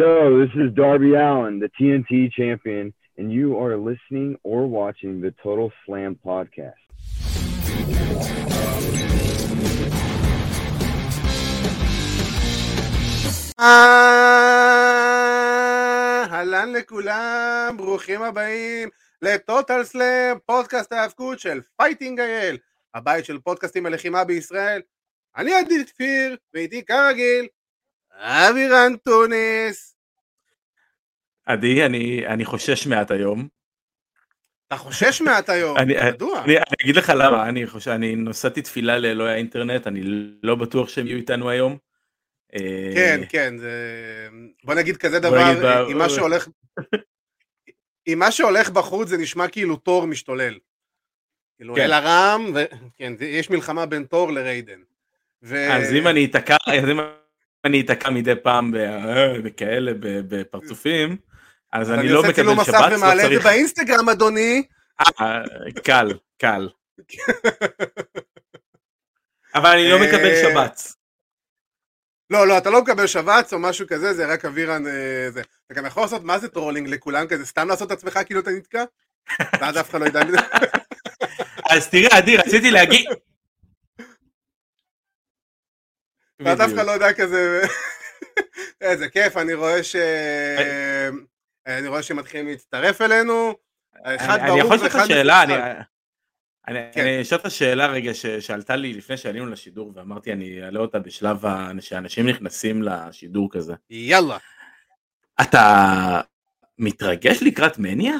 Yo, this is Darby Allin, the TNT champion, and you are listening or watching the Total Slam podcast. אהלן לכולם, ברוכים הבאים ל Total Slam, פודקאסט ההאבקות של Fighting IL, הבית של פודקאסטים הלחימה בישראל. אני עדי כפיר, ואיתי כרגיל, אבירן טוניס. עדי, אני, אני חושש מעט היום. אתה חושש מעט היום, אני, מדוע? אני, אני אגיד לך למה, אני חושב, אני נוסעתי תפילה לאלוהי האינטרנט, אני לא בטוח שהם יהיו איתנו היום. אה, כן, כן, זה... בוא נגיד כזה דבר, נגיד ב- עם מה שהולך... עם מה שהולך בחוץ זה נשמע כאילו תור משתולל. כאילו כן. אל הרם, ו... כן, יש מלחמה בין תור לריידן. ו... אז אם אני אתקע, אז אם אני אתקע מדי פעם אה, וכאלה בפרצופים, אז אני לא עושה צילום מקבל מסך שבץ, לא ומעלה את זה צריך, באינסטגרם, אדוני. אה, קל, קל. אבל אני לא מקבל אה, שבץ. לא, לא, אתה לא מקבל שבץ או משהו כזה, זה רק. אה, זה. אתה גם יכול לעשות מה זה טרולינג לכולם כזה, סתם לעשות את עצמך כאילו אתה נתקע? ואז אף אחד לא ידע מזה. אז תראה, עדי, רציתי להגיד... ואז אף אחד. לא יודע כזה... איזה כיף, אני רואה ש... אני רואה שמתחילים להצטרף אלינו. אני- יכול לשאול ואחד שאלה, אני- כן. אני אשאל אותך שאלה רגע שעלתה לי לפני שעלינו לשידור ואמרתי אני אעלה אותה בשלב שאנשים נכנסים לשידור כזה. יאללה. אתה מתרגש לקראת מניה?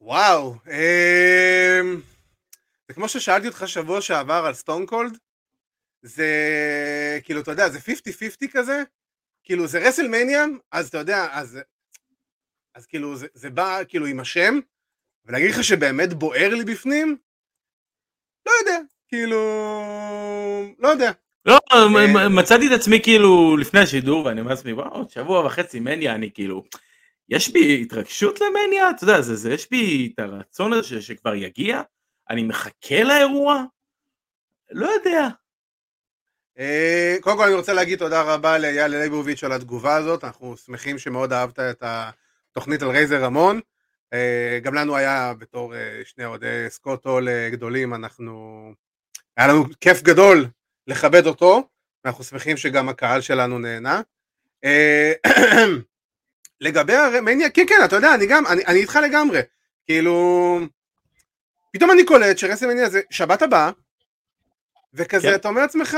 וואו. אמ, זה כמו ששאלתי אותך שבוע שעבר על סטון קולד. זה כאילו, אתה יודע, זה 50-50 כזה. כאילו, זה רסלמניה, אז אתה יודע, אז... אז כאילו, זה, זה בא כאילו עם השם, ולהגיד לך שבאמת בוער לי בפנים? לא יודע. כאילו... לא יודע. לא, אה, מצאתי את עצמי כאילו לפני השידור ואני אומר לעצמי וואו שבוע וחצי מניה אני כאילו יש בי התרגשות למניה אתה יודע זה, זה יש בי את הרצון הזה שכבר יגיע אני מחכה לאירוע לא יודע קודם כל אני רוצה להגיד תודה רבה לאייל ליבוביץ' על התגובה הזאת, אנחנו שמחים שמאוד אהבת את התוכנית על רייזר רמון. אה, גם לנו היה בתור אה, שני אוהדי סקוט הול אה, גדולים, אנחנו... היה לנו כיף גדול לכבד אותו, ואנחנו שמחים שגם הקהל שלנו נהנה. אה, לגבי הרמניה, כן כן, אתה יודע, אני גם, אני, אני איתך לגמרי. כאילו, פתאום אני קולט שרסלמניה זה שבת הבאה, וכזה כן. אתה אומר לעצמך,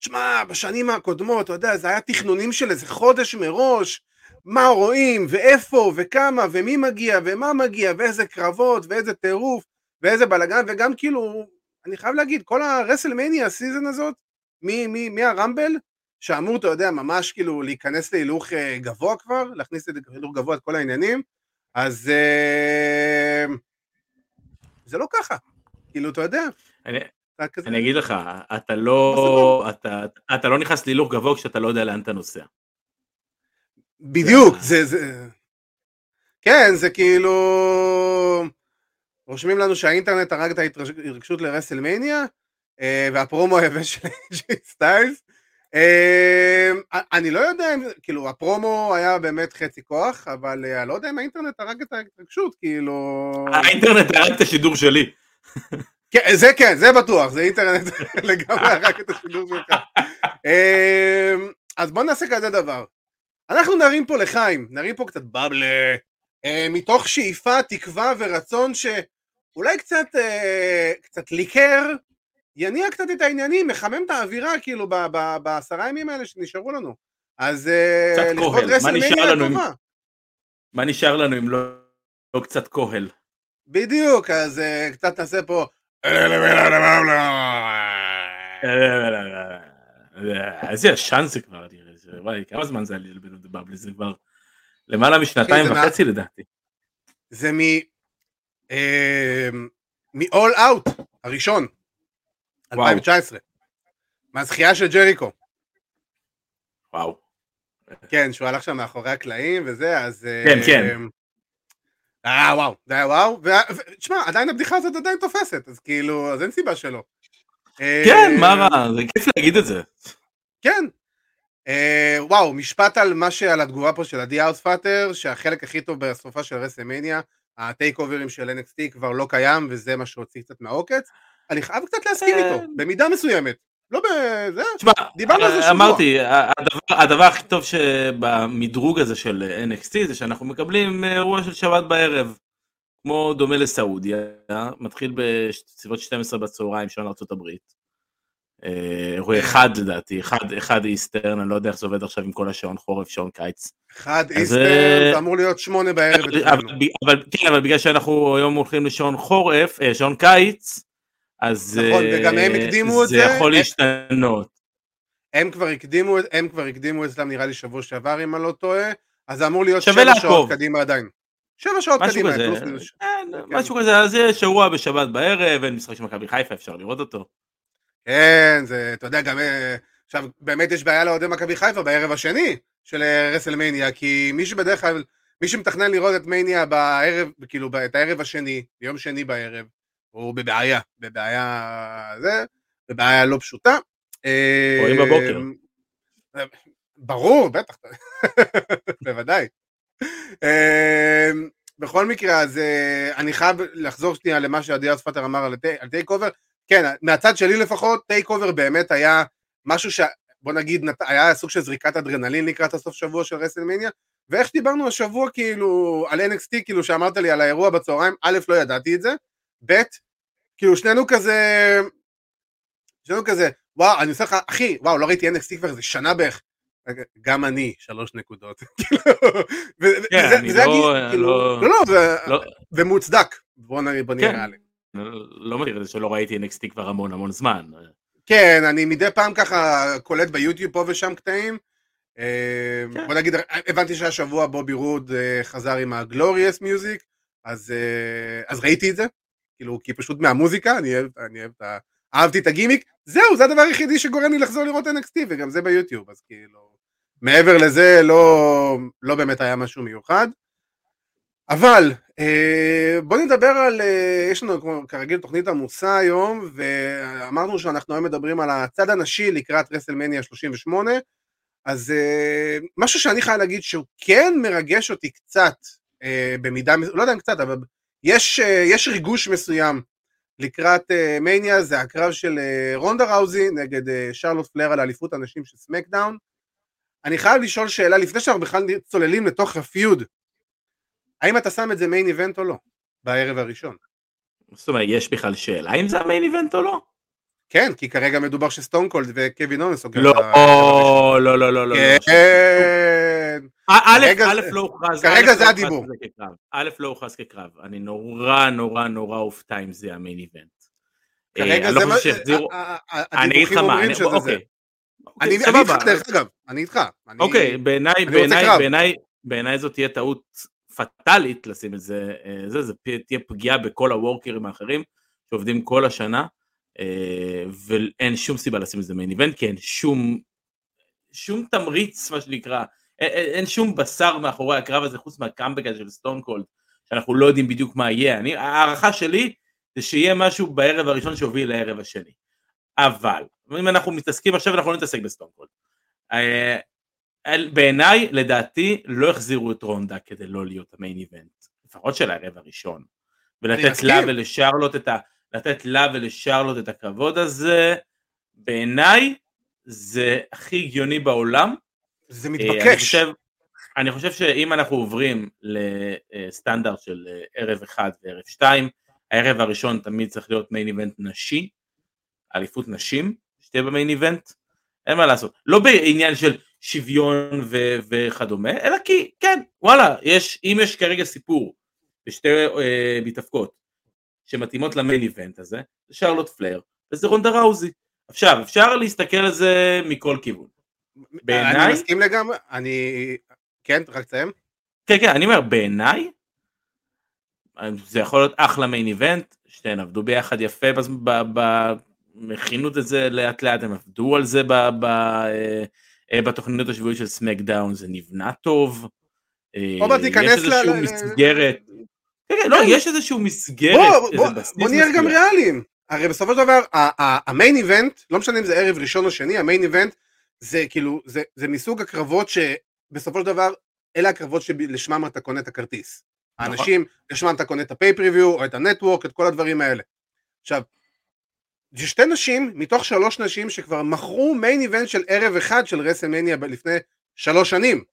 שמע, בשנים הקודמות, אתה יודע, זה היה תכנונים של איזה חודש מראש, מה רואים, ואיפה, וכמה, ומי מגיע, ומה מגיע, ואיזה קרבות, ואיזה טירוף, ואיזה בלאגן, וגם כאילו, אני חייב להגיד, כל הרסלמניה הסיזון הזאת, מהרמבל, שאמור, אתה יודע, ממש כאילו להיכנס להילוך אה, גבוה כבר, להכניס להילוך גבוה את כל העניינים, אז אה, זה לא ככה, כאילו, אתה יודע, אני, אתה כזה... אני אגיד לך אתה לא אתה, אתה לא נכנס להילוך גבוה כשאתה לא יודע לאן אתה נוסע בדיוק, זה- זה, זה... כן, זה כאילו... רושמים לנו שהאינטרנט הרג את ההתרגשות לרסלמניה, אה, והפרומו היבש של AJ סטיילס. אה, אני לא יודע אם, כאילו, הפרומו היה באמת חצי כוח, אבל אה, אני לא יודע אם האינטרנט הרג את ההתרגשות, כאילו... האינטרנט הרג את השידור שלי כן, זה כן, זה בטוח, זה אינטרנט לגמרי הרג את השידור שלך. אה, אז בוא נעשה כזה דבר. אנחנו נרים פה לחיים, נרים פה קצת בבלה, אה, מתוך שאיפה, תקווה ורצון שאולי קצת, אה, קצת ליקר, יניע קצת את העניינים, מחמם את האווירה כאילו בעשרה ימים האלה שנשארו לנו. אז אה, לכבוד רסלמניה הטובה. מה נשאר לנו אם לא, לא קצת כהל בדיוק, אז קצת נעשה פה... איזה ישן זה כבר, וואי, כמה זמן זה היה לי בבלי, זה כבר למעלה משנתיים וחצי לדעתי. זה מ... אה, מ-all out הראשון, וואו. 2019, מהזכייה של ג'ריקו. וואו. כן, שהוא הלך שם מאחורי הקלעים וזה, אז... אה, כן, כן. אה, וואו, זה היה וואו. ו- ו- תשמע, עדיין הבדיחה הזאת עדיין תופסת, אז כאילו, אז אין סיבה שלא. כן, אה, מה רע, זה כיף להגיד את זה. כן. אה, וואו, משפט על מה שעל התגובה פה של עדי אאוטפאטר, שהחלק הכי טוב בסופה של רסלמניה, ה-takeover ים של NXT כבר לא קיים, וזה מה שהוציא קצת מהעוקץ. אני חייב קצת להסכים איתו, במידה מסוימת. לא בזה, תשמע, דיברנו על זה שבוע. אמרתי, הדבר, הדבר הכי טוב שבמדרוג הזה של NXT זה שאנחנו מקבלים אירוע של שבת בערב, כמו דומה לסעודיה, מתחיל בסביבות 12 בצהריים שעון ארה"ב. אירוע אחד לדעתי, אחד, אחד איסטרן, אני לא יודע איך זה עובד עכשיו עם כל השעון חורף, שעון קיץ. אחד איסטרן, אה, זה אמור להיות שמונה בערב. אבל, אצלנו. אבל, כן, אבל בגלל שאנחנו היום הולכים לשעון חורף, אה, שעון קיץ, אז נכון, אה, וגם הם הקדימו את זה זה. יכול הם- להשתנות. הם כבר הקדימו, הם כבר הקדימו אצלם נראה לי שבוע שעבר אם אני לא טועה, אז זה אמור להיות שבע לעקוב. שעות קדימה עדיין. שבע שעות משהו קדימה, כזה, פלוס מינוס. כן, משהו כזה, אז יש אירוע בשבת בערב, אין משחק של מכבי חיפה, אפשר לראות אותו. כן, זה, אתה יודע, גם, אה, עכשיו, באמת יש בעיה לאוהדי מכבי חיפה בערב השני של אה, רסלמניה, כי מי שבדרך כלל, מי שמתכנן לראות את מניה בערב, כאילו, את הערב השני, ביום שני בערב, הוא בבעיה, בבעיה, זה, בבעיה לא פשוטה. רואים בבוקר. ברור, בטח, בוודאי. אה, בכל מקרה, אז אה, אני חייב לחזור שנייה למה שעדיאס פטר אמר על takeover. כן, מהצד שלי לפחות, takeover באמת היה משהו ש... בוא נגיד, היה סוג של זריקת אדרנלין לקראת הסוף שבוע של רסלמניה, ואיך דיברנו השבוע כאילו על NXT, כאילו שאמרת לי על האירוע בצהריים, א', לא ידעתי את זה, ב', כאילו שנינו כזה, שנינו כזה, וואו, אני עושה לך, אחי, וואו, לא ראיתי NXT כבר איזה שנה בערך. גם אני, שלוש נקודות. כאילו, כן, וזה- אני לא- הגיל, כאילו, לא- לא, לא, לא- ומוצדק. בוא נ- בוא נהיה כן. ריאלי. לא מכיר את זה שלא ראיתי NXT כבר המון המון זמן. כן, אני מדי פעם ככה קולט ביוטיוב פה ושם קטעים. אה, כן. בוא נגיד, הבנתי שהשבוע בובי רוד אה, חזר עם הגלוריאס מיוזיק, אה, אז ראיתי את זה, כאילו, כי פשוט מהמוזיקה, אני אוהב אני אוהב את ה... אהבתי את הגימיק, זהו, זה הדבר היחידי שגורם לי לחזור לראות NXT, וגם זה ביוטיוב, אז כאילו, מעבר לזה, לא, לא באמת היה משהו מיוחד. אבל אה, בוא נדבר על, אה, יש לנו כרגיל תוכנית עמוסה היום, ואמרנו שאנחנו היום מדברים על הצד הנשי לקראת רסלמניה 38, אז אה, משהו שאני חייב להגיד שהוא כן מרגש אותי קצת, אה, במידה, לא יודע אם קצת, אבל יש, אה, יש ריגוש מסוים לקראת אה, מניה, זה הקרב של אה, רונדה ראוזי נגד שרלוט פלר על אליפות הנשים של סמאקדאון. אני חייב לשאול שאלה, לפני שאנחנו בכלל צוללים לתוך ה-feud, האם אתה שם את זה main event או לא, בערב הראשון? זאת אומרת, יש בכלל שאלה אם זה ה-main event או לא? כן, כי כרגע מדובר שסטון קולד וקווין אונס סוגר לא, את הראשון. לא, לא, לא, לא. לא. כן, א', כרגע א', לא הוכרז, כרגע א', זה לא הדיבור. א', לא הוכרז כקרב. אני נורא נורא נורא אופתע אם זה המיין איבנט. אה, כרגע לא זה מה... שהחזירו... ה- ה- ה- אני אגיד לך מה, אני-. אוקיי. אני אוקיי, איתך. דרך אגב, אני איתך. אוקיי, בעיניי, זאת תהיה טעות פטאלית לשים את זה, אה, זה, זה תהיה פגיעה בכל הוורקרים האחרים שעובדים כל השנה, אה, ואין שום סיבה לשים את זה main event, כי אין שום, שום תמריץ, מה שנקרא, אין, אין- שום בשר מאחורי הקרב הזה, חוץ מהקאמבק הזה של סטון קולד, שאנחנו לא יודעים בדיוק מה יהיה. אני, ההערכה שלי זה שיהיה משהו בערב הראשון שהוביל לערב השני. אבל, אם אנחנו מתעסקים עכשיו, אנחנו לא נתעסק בסטון קולד. אה, בעיניי, לדעתי, לא החזירו את רונדה כדי לא להיות ה-main event, לפחות של הערב הראשון. ולתת. לה ולשרלוט את ה... לתת לה ולשרלוט את הכבוד הזה, בעיניי זה הכי הגיוני בעולם. זה אה, אני מתבקש. חושב, אני חושב שאם אנחנו עוברים לסטנדרט של אה, ערב אחד וערב שתיים, הערב הראשון תמיד צריך להיות מיין איבנט נשי, אליפות נשים, שתהיה במיין איבנט, אין מה לעשות. לא בעניין של שוויון ו- וכדומה, אלא כי כן, וואלה, יש, אם יש כרגע סיפור בשתי אה, מתאבקות שמתאימות למיין איבנט הזה, זה שרלוט פלר וזה רונדה ראוזי. עכשיו, אפשר להסתכל על זה מכל כיוון. בעיניי- אני מסכים לגמרי, אני... כן, רק תסיים. כן, כן, אני אומר, בעיניי, זה יכול להיות אחלה מיין איבנט, שתיהן עבדו ביחד יפה, בז- ב- ב- הם הכינו את זה לאט לאט, הם עבדו על זה ב- ב- אה, בתוכניות השבועיות של סמקדאון, זה נבנה טוב. אה, עוד מעט יש תיכנס ל... איזשהו ל- מסגרת, כן, כן, לא, יש איזשהו מסגרת, בוא, נהיה גם. ריאליים. הרי בסופו של דבר, ה-main event, לא משנה אם זה ערב ראשון או שני, ה-main event זה כאילו, זה, זה מסוג הקרבות שבסופו של דבר, אלה הקרבות שלשמם אתה קונה את הכרטיס. נכון. האנשים, לשמם אתה קונה את ה-pay-per-view, או את ה-Network, את כל הדברים האלה. עכשיו, זה שתי נשים מתוך שלוש נשים שכבר מכרו main event של ערב אחד של רסלמניה לפני שלוש שנים.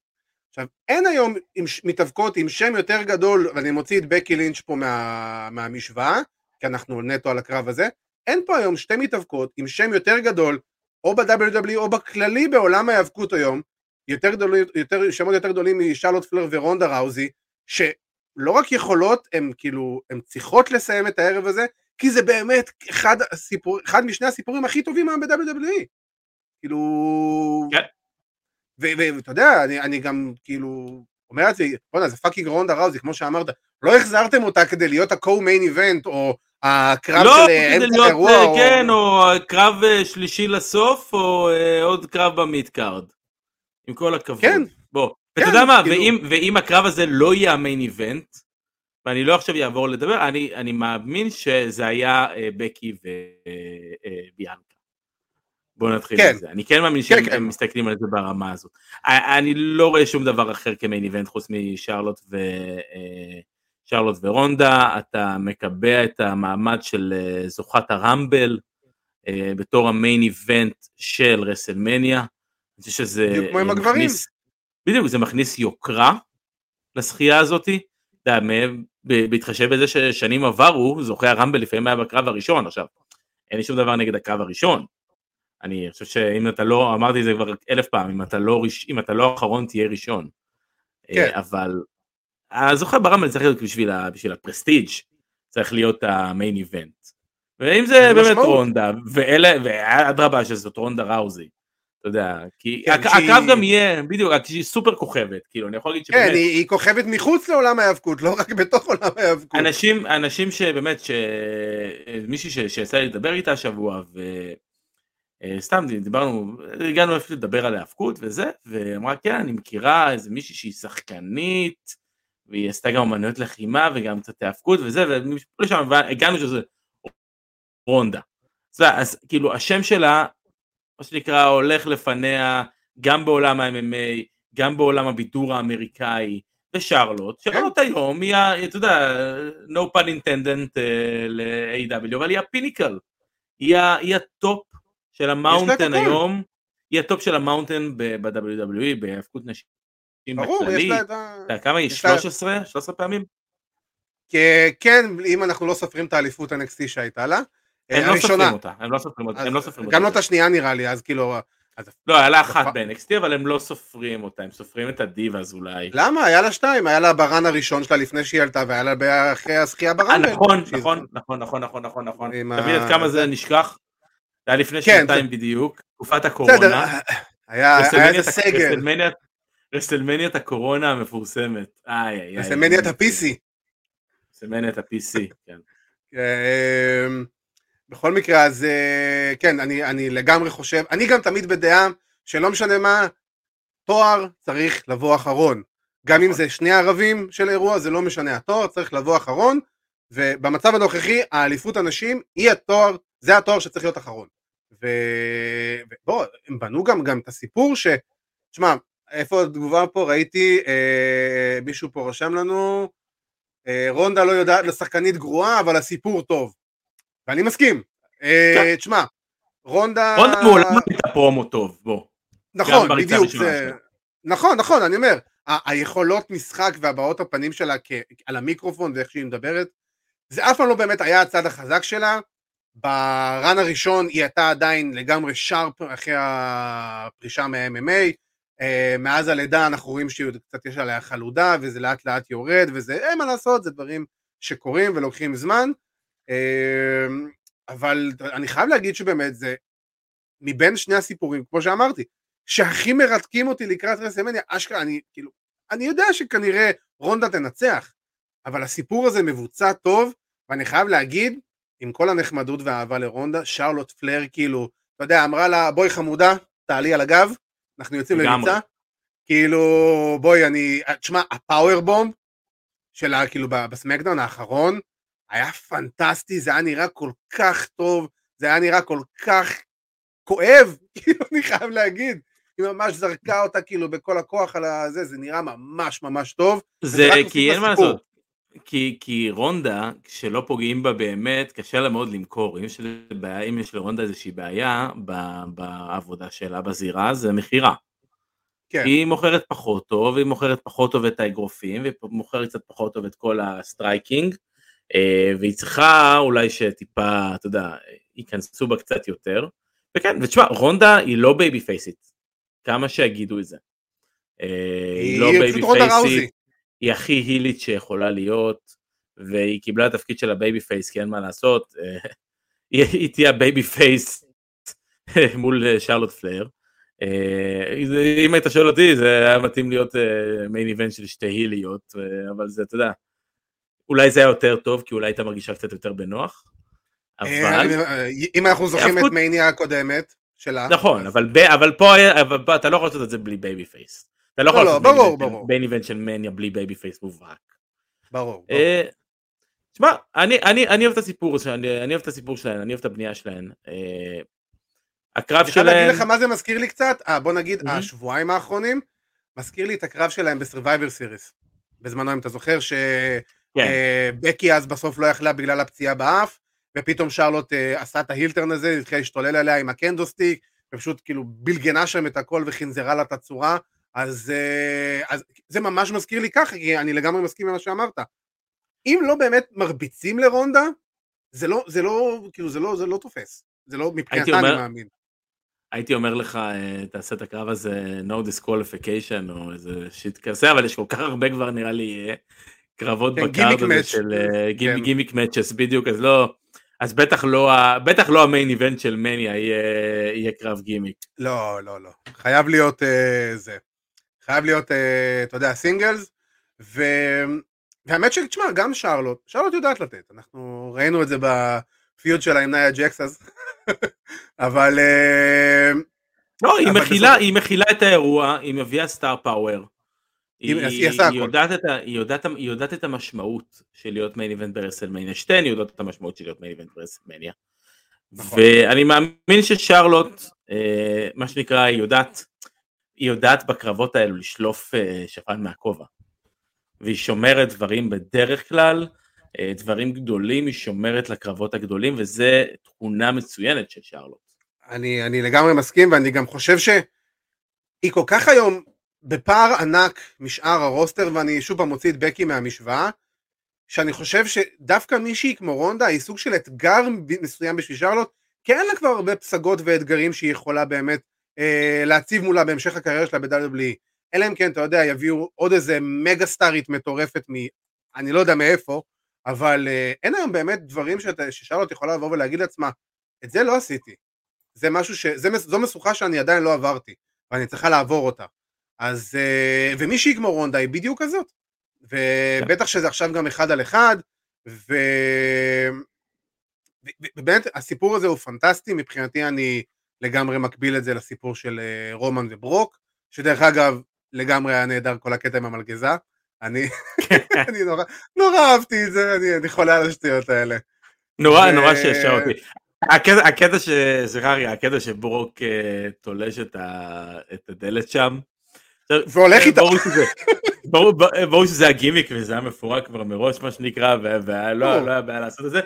עכשיו, אין היום עם, מתאבקות עם שם יותר גדול, ואני מוציא את בקי לינץ' פה מה, מהמשוואה, כי אנחנו נטו על הקרב הזה, אין פה היום שתי מתאבקות עם שם יותר גדול, או ב-WWE או בכללי בעולם ההיאבקות היום, יותר גדולים, יותר, שמות יותר גדולים משרלוט פלר ורונדה ראוזי, שלא רק יכולות, הן כאילו, הן צריכות לסיים את הערב הזה, כי זה באמת אחד, הסיפור, אחד משני הסיפורים הכי טובים היום ב-WWE. כאילו... כן. ואתה יודע, אני, אני גם כאילו אומר לעצמי, בוא'נה זה פאקינג רונדה ראוזי, כמו שאמרת, לא החזרתם אותה כדי להיות ה-co-main event, או הקרב לא, של כדי אמצע להיות, האירוע, אה, או... כן, או קרב אה, שלישי לסוף, או אה, עוד קרב ב-mid card. עם כל הכבוד. כן. בוא. כן, ואתה יודע מה, כאילו- ואם, ואם הקרב הזה לא יהיה ה-main event, ואני לא עכשיו אעבור לדבר, אני, אני מאמין שזה היה אה, בקי וביאנקה. בואו נתחיל כן. מזה. אני כן מאמין כן, שהם כן. מסתכלים על זה ברמה הזאת. אני לא רואה שום דבר אחר כמיין איבנט חוץ משרלוט ו... אה, שרלוט ורונדה, אתה מקבע את המעמד של אה, זוכת הרמבל אה, בתור המיין איבנט של רסלמניה. אני חושב שזה בדיוק כמו עם הגברים. מכניס- בדיוק, זה מכניס יוקרה לזכייה הזאתי. בהתחשב בזה ששנים עברו, זוכה הרמבל לפעמים היה בקרב הראשון, עכשיו, אין לי שום דבר נגד הקרב הראשון. אני חושב שאם אתה לא, אמרתי את זה כבר אלף פעם, אם אתה לא, אם אתה לא אחרון תהיה ראשון. כן. אה, אבל הזוכה ברמבל צריך להיות בשביל, ה- בשביל הפרסטיג', צריך להיות המיין איבנט. ואם זה באמת משמעות. רונדה, ואלה, ואדרבה שזאת רונדה ראוזי, אתה יודע, כי כן, הק- שהיא- גם יהיה, בדיוק, שהיא סופר כוכבת, כאילו, אני יכול להגיד כן, שבאמת, היא, היא כוכבת מחוץ לעולם ההיאבקות, לא רק בתוך עולם ההיאבקות. אנשים, אנשים שבאמת, ש... מישהי ש- שיצא לי לדבר איתה השבוע, וסתם דיברנו, הגענו אפילו לדבר על ההאבקות וזה, והיא אמרה כן, אני מכירה איזה מישהי שהיא שחקנית, והיא עשתה גם אמנויות לחימה וגם קצת האבקות וזה, ולשם הגענו שזה רונדה. אז, כאילו השם שלה, מה שנקרא, הולך לפניה גם בעולם ה-MMA, גם בעולם הבידור האמריקאי, ושרלוט, שרלוט היום היא, אתה יודע, no pun intended אה, ל-AEW, אבל היא ה-pinnacle, היא ה-top של ה-mountain. היום, היא ה-top של ה-mountain ב-WWE, בהאבקות נשים ברור, יש בכללי. לה את ה... אתה יודע, כמה היא? יש לה- 13? 13 פעמים? כן, אם אנחנו לא סופרים את האליפות NXT שהייתה לה. הם אה, לא הראשונה. סופרים אותה, הם לא סופרים אותה, הם לא סופרים אותה. גם לא את השנייה נראה לי, אז כאילו... לא, היה לה אחת נכון. ב-NXT, אבל הם לא סופרים אותה, הם סופרים את הדיבאז אולי. למה? היה לה שתיים, היה לה ב-run הראשון שלה לפני שהיא עלתה, והיה לה אחרי הזכייה אה, בראמבל. נכון, נכון, נכון, נכון, נכון, נכון, נכון. עם תבין עד כמה זה נשכח. זה היה לפני כן, שנתיים בדיוק, תקופת בסדר, הקורונה. היה היה איזה סגר, רסלמניית- הקורונה המפורסמת. איי, איי, איי. רסלמניית ה-PC. רסלמניית ה-PC, כן. אמ, בכל מקרה, אז אה, כן, אני, אני לגמרי חושב, אני גם תמיד בדעה שלא משנה מה, תואר צריך לבוא אחרון. גם אם נכון. זה שני ערבים של אירוע, זה לא משנה, התואר צריך לבוא אחרון, ובמצב הנוכחי, האליפות הנשים היא התואר, זה התואר שצריך להיות אחרון. ובוא, הם בנו גם, גם את הסיפור ש... תשמע, איפה התגובה פה? ראיתי, אה, מישהו פה רשם לנו, אה, רונדה לא יודעת, לשחקנית גרועה, אבל הסיפור טוב. ואני מסכים. אה, כן. תשמע, רונדה... רונדה מעולם לא הייתה פרומו טוב, בוא. נכון, בדיוק. זה... נכון, נכון, אני אומר, ה- היכולות משחק והבעות הפנים שלה כ... על המיקרופון ואיך שהיא מדברת, זה אף פעם לא באמת היה הצד החזק שלה. ברן הראשון היא הייתה עדיין לגמרי שרפ אחרי הפרישה מה-MMA. אה, מאז הלידה אנחנו רואים שקצת יש עליה חלודה וזה לאט לאט יורד וזה אין מה לעשות, זה דברים שקורים ולוקחים זמן. אה, אבל אני חייב להגיד שבאמת זה מבין שני הסיפורים, כמו שאמרתי, שהכי מרתקים אותי לקראת רסלמניה, אשכרה, אני כאילו, אני יודע שכנראה רונדה תנצח, אבל הסיפור הזה מבוצע טוב, ואני חייב להגיד, עם כל הנחמדות והאהבה לרונדה, שרלוט פלר כאילו, אתה יודע, אמרה לה, בואי חמודה, תעלי על הגב, אנחנו יוצאים. לריצה, כאילו, בואי, אני, תשמע, הפאוור בומב שלה, כאילו, בסמקדאון האחרון, היה פנטסטי, זה היה נראה כל כך טוב, זה היה נראה כל כך כואב, כאילו, אני חייב להגיד. היא ממש זרקה אותה כאילו בכל הכוח על הזה, זה נראה ממש ממש טוב. זה כי אין מה. לעשות. כי, כי רונדה, כשלא פוגעים בה באמת, קשה לה מאוד למכור. אם יש, בעיה, אם יש לרונדה איזושהי בעיה ב- בעבודה שלה בזירה, זה מכירה. כן. היא מוכרת פחות טוב, היא מוכרת פחות טוב את האגרופים, והיא מוכרת קצת פחות טוב את כל ה-striking, אה, והיא צריכה אולי שטיפה, אתה יודע, ייכנסו בה קצת יותר. וכן, ותשמע, רונדה היא לא babyface ית, כמה שיגידו את זה. אה, היא לא היא baby פשוט רונדה ראוזי. היא הכי heel ית שיכולה להיות, והיא קיבלה תפקיד של ה-babyface, כי אין מה לעשות, אה, היא היא תהיה ה-babyface מול אה, שרלוט פלייר. אה, אם היית שואל אותי זה היה מתאים להיות main event של שתי heel יות, אה, אבל זה אתה יודע, אולי זה היה יותר טוב כי אולי הייתה מרגישה קצת יותר בנוח, אה, אבל אם אנחנו זוכרים את מניה הקודמת שלה. נכון, אבל פה אתה לא יכול לעשות את זה בלי babyface. אתה לא יכול לא, לעשות ברור, main event- של מניה בלי babyface מובהק. ברור. ברור. אה, תשמע, אני, אוהב את הסיפור שלהן, אני אוהב את הסיפור שלהן, אני אוהב את הבנייה שלהן. אה, הקרב אני חייב להגיד לך מה זה מזכיר לי קצת, אה, בוא נגיד. השבועיים האחרונים, מזכיר לי את הקרב שלהם בסרווייבר סיריס. בזמנו אם אתה זוכר כן, שבקי אז בסוף לא יכלה בגלל הפציעה באף, ופתאום שרלוט אה, עשה את ה-heel turn הזה, התחילה להשתולל עליה עם ה-kendo stick, ופשוט כאילו בלגנה שם את הכל וחנזרה לה את הצורה, אז, אה, אז זה ממש מזכיר לי ככה, כי אני לגמרי מסכים עם מה שאמרת. אם לא באמת מרביצים לרונדה, זה לא, זה לא, כאילו זה לא, זה לא תופס. זה לא, מבחינתה אני אומר- מאמין. הייתי אומר לך, אה, תעשה את הקרב הזה no disqualification או איזה שיט כזה, אבל יש כל כך הרבה כבר נראה לי אה, קרבות כן, גימיק הזה match. של כן. gimmick matches בדיוק, אז לא, אז בטח לא, בטח לא ה main event של מניה יהיה יהיה קרב גימיק. לא, לא, לא. חייב להיות אה, זה. חייב להיות, אה, אתה יודע, סינגלס, ו... והאמת שתשמע, גם שרלוט, שרלוט יודעת לתת, אנחנו ראינו את זה ב feud שלה עם נאיה ג'קס אז, אבל אה, לא, היא אבל מכילה, בסוף- היא מכילה את האירוע, היא מביאה star power. היא- היא, היא היא. יודעת את היא, היא יודעת את המשמעות של להיות main event ברסלמניה, שתיהן יודעות את המשמעות של להיות main event ברסלמניה. נכון. ואני מאמין ששרלוט, אה, מה שנקרא, היא יודעת, היא יודעת בקרבות האלו לשלוף אה, שפן מהכובע. והיא שומרת דברים בדרך כלל, אה, דברים גדולים, היא שומרת לקרבות הגדולים, וזה תכונה מצוינת של שרלוט. אני, אני לגמרי מסכים, ואני גם חושב שהיא כל כך היום בפער ענק משאר הרוסטר, ואני שוב פעם מוציא את בקי מהמשוואה, שאני חושב שדווקא מישהי כמו רונדה היא סוג של אתגר מסוים בשביל שרלוט, כי אין לה כבר הרבה פסגות ואתגרים שהיא יכולה באמת אה, להציב מולה בהמשך הקריירה שלה ב-WWE. אלא אם כן, אתה יודע, יביאו עוד איזה מגה סטארית מטורפת מ... אני לא יודע מאיפה, אבל אה, אין היום באמת דברים שאתה, ששרלוט יכולה לבוא ולהגיד לעצמה, את זה לא עשיתי. זה משהו ש... זה, זו משוכה שאני עדיין לא עברתי, ואני צריכה לעבור אותה. אז... אה, ומישהי כמו רונדה היא בדיוק כזאת. ובטח שזה עכשיו גם אחד על אחד, ו- ובאמת הסיפור הזה הוא פנטסטי, מבחינתי אני לגמרי מקביל את זה לסיפור של אה, רומן וברוק, שדרך אגב לגמרי היה נהדר כל הקטע עם המלגזה, אני, אני נורא, נורא אהבתי את זה, אני, אני חולה על השטויות האלה. נורא ו- נורא שעשע אותי. הקטע, הקטע ש... סליחה רגע, הקטע שברוק אה, תולש את, ה... את הדלת שם. והולך איתה. ברור שזה, ברור, ברור שזה הגימיק וזה היה מפורק כבר מראש מה שנקרא ולא. לא היה בעיה לעשות את זה.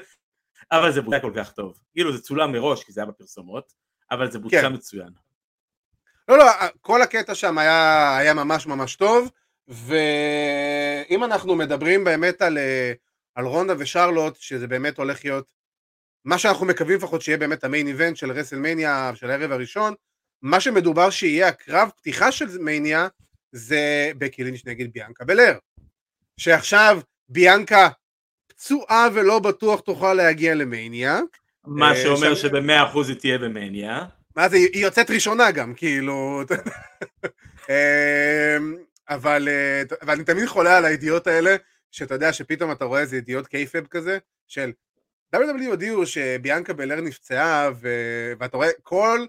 אבל זה בוצע כל כך טוב. כאילו זה צולם מראש כי זה היה בפרסומות, אבל זה בוצע כן. מצוין. לא, לא, כל הקטע שם היה, היה ממש ממש טוב, ואם אנחנו מדברים באמת על, אה, על רונדה ושרלוט, שזה באמת הולך להיות, מה שאנחנו מקווים לפחות שיהיה באמת המיין איבנט של רסלמניה של הערב הראשון, מה שמדובר שיהיה הקרב פתיחה של מניה, זה בקי לינץ' נגד ביאנקה בלר. שעכשיו ביאנקה פצועה ולא בטוח תוכל להגיע למניה. מה אה, שאומר שבמאה אחוז היא תהיה במניה. מה זה, היא יוצאת ראשונה גם, כאילו... אמ, אבל, אה, ואני תמיד חולה על הידיעות האלה, שאתה יודע שפתאום אתה רואה איזה ידיעות קייפב כזה, של WWE הודיעו שביאנקה בלר נפצעה, ו... ואתה רואה כל,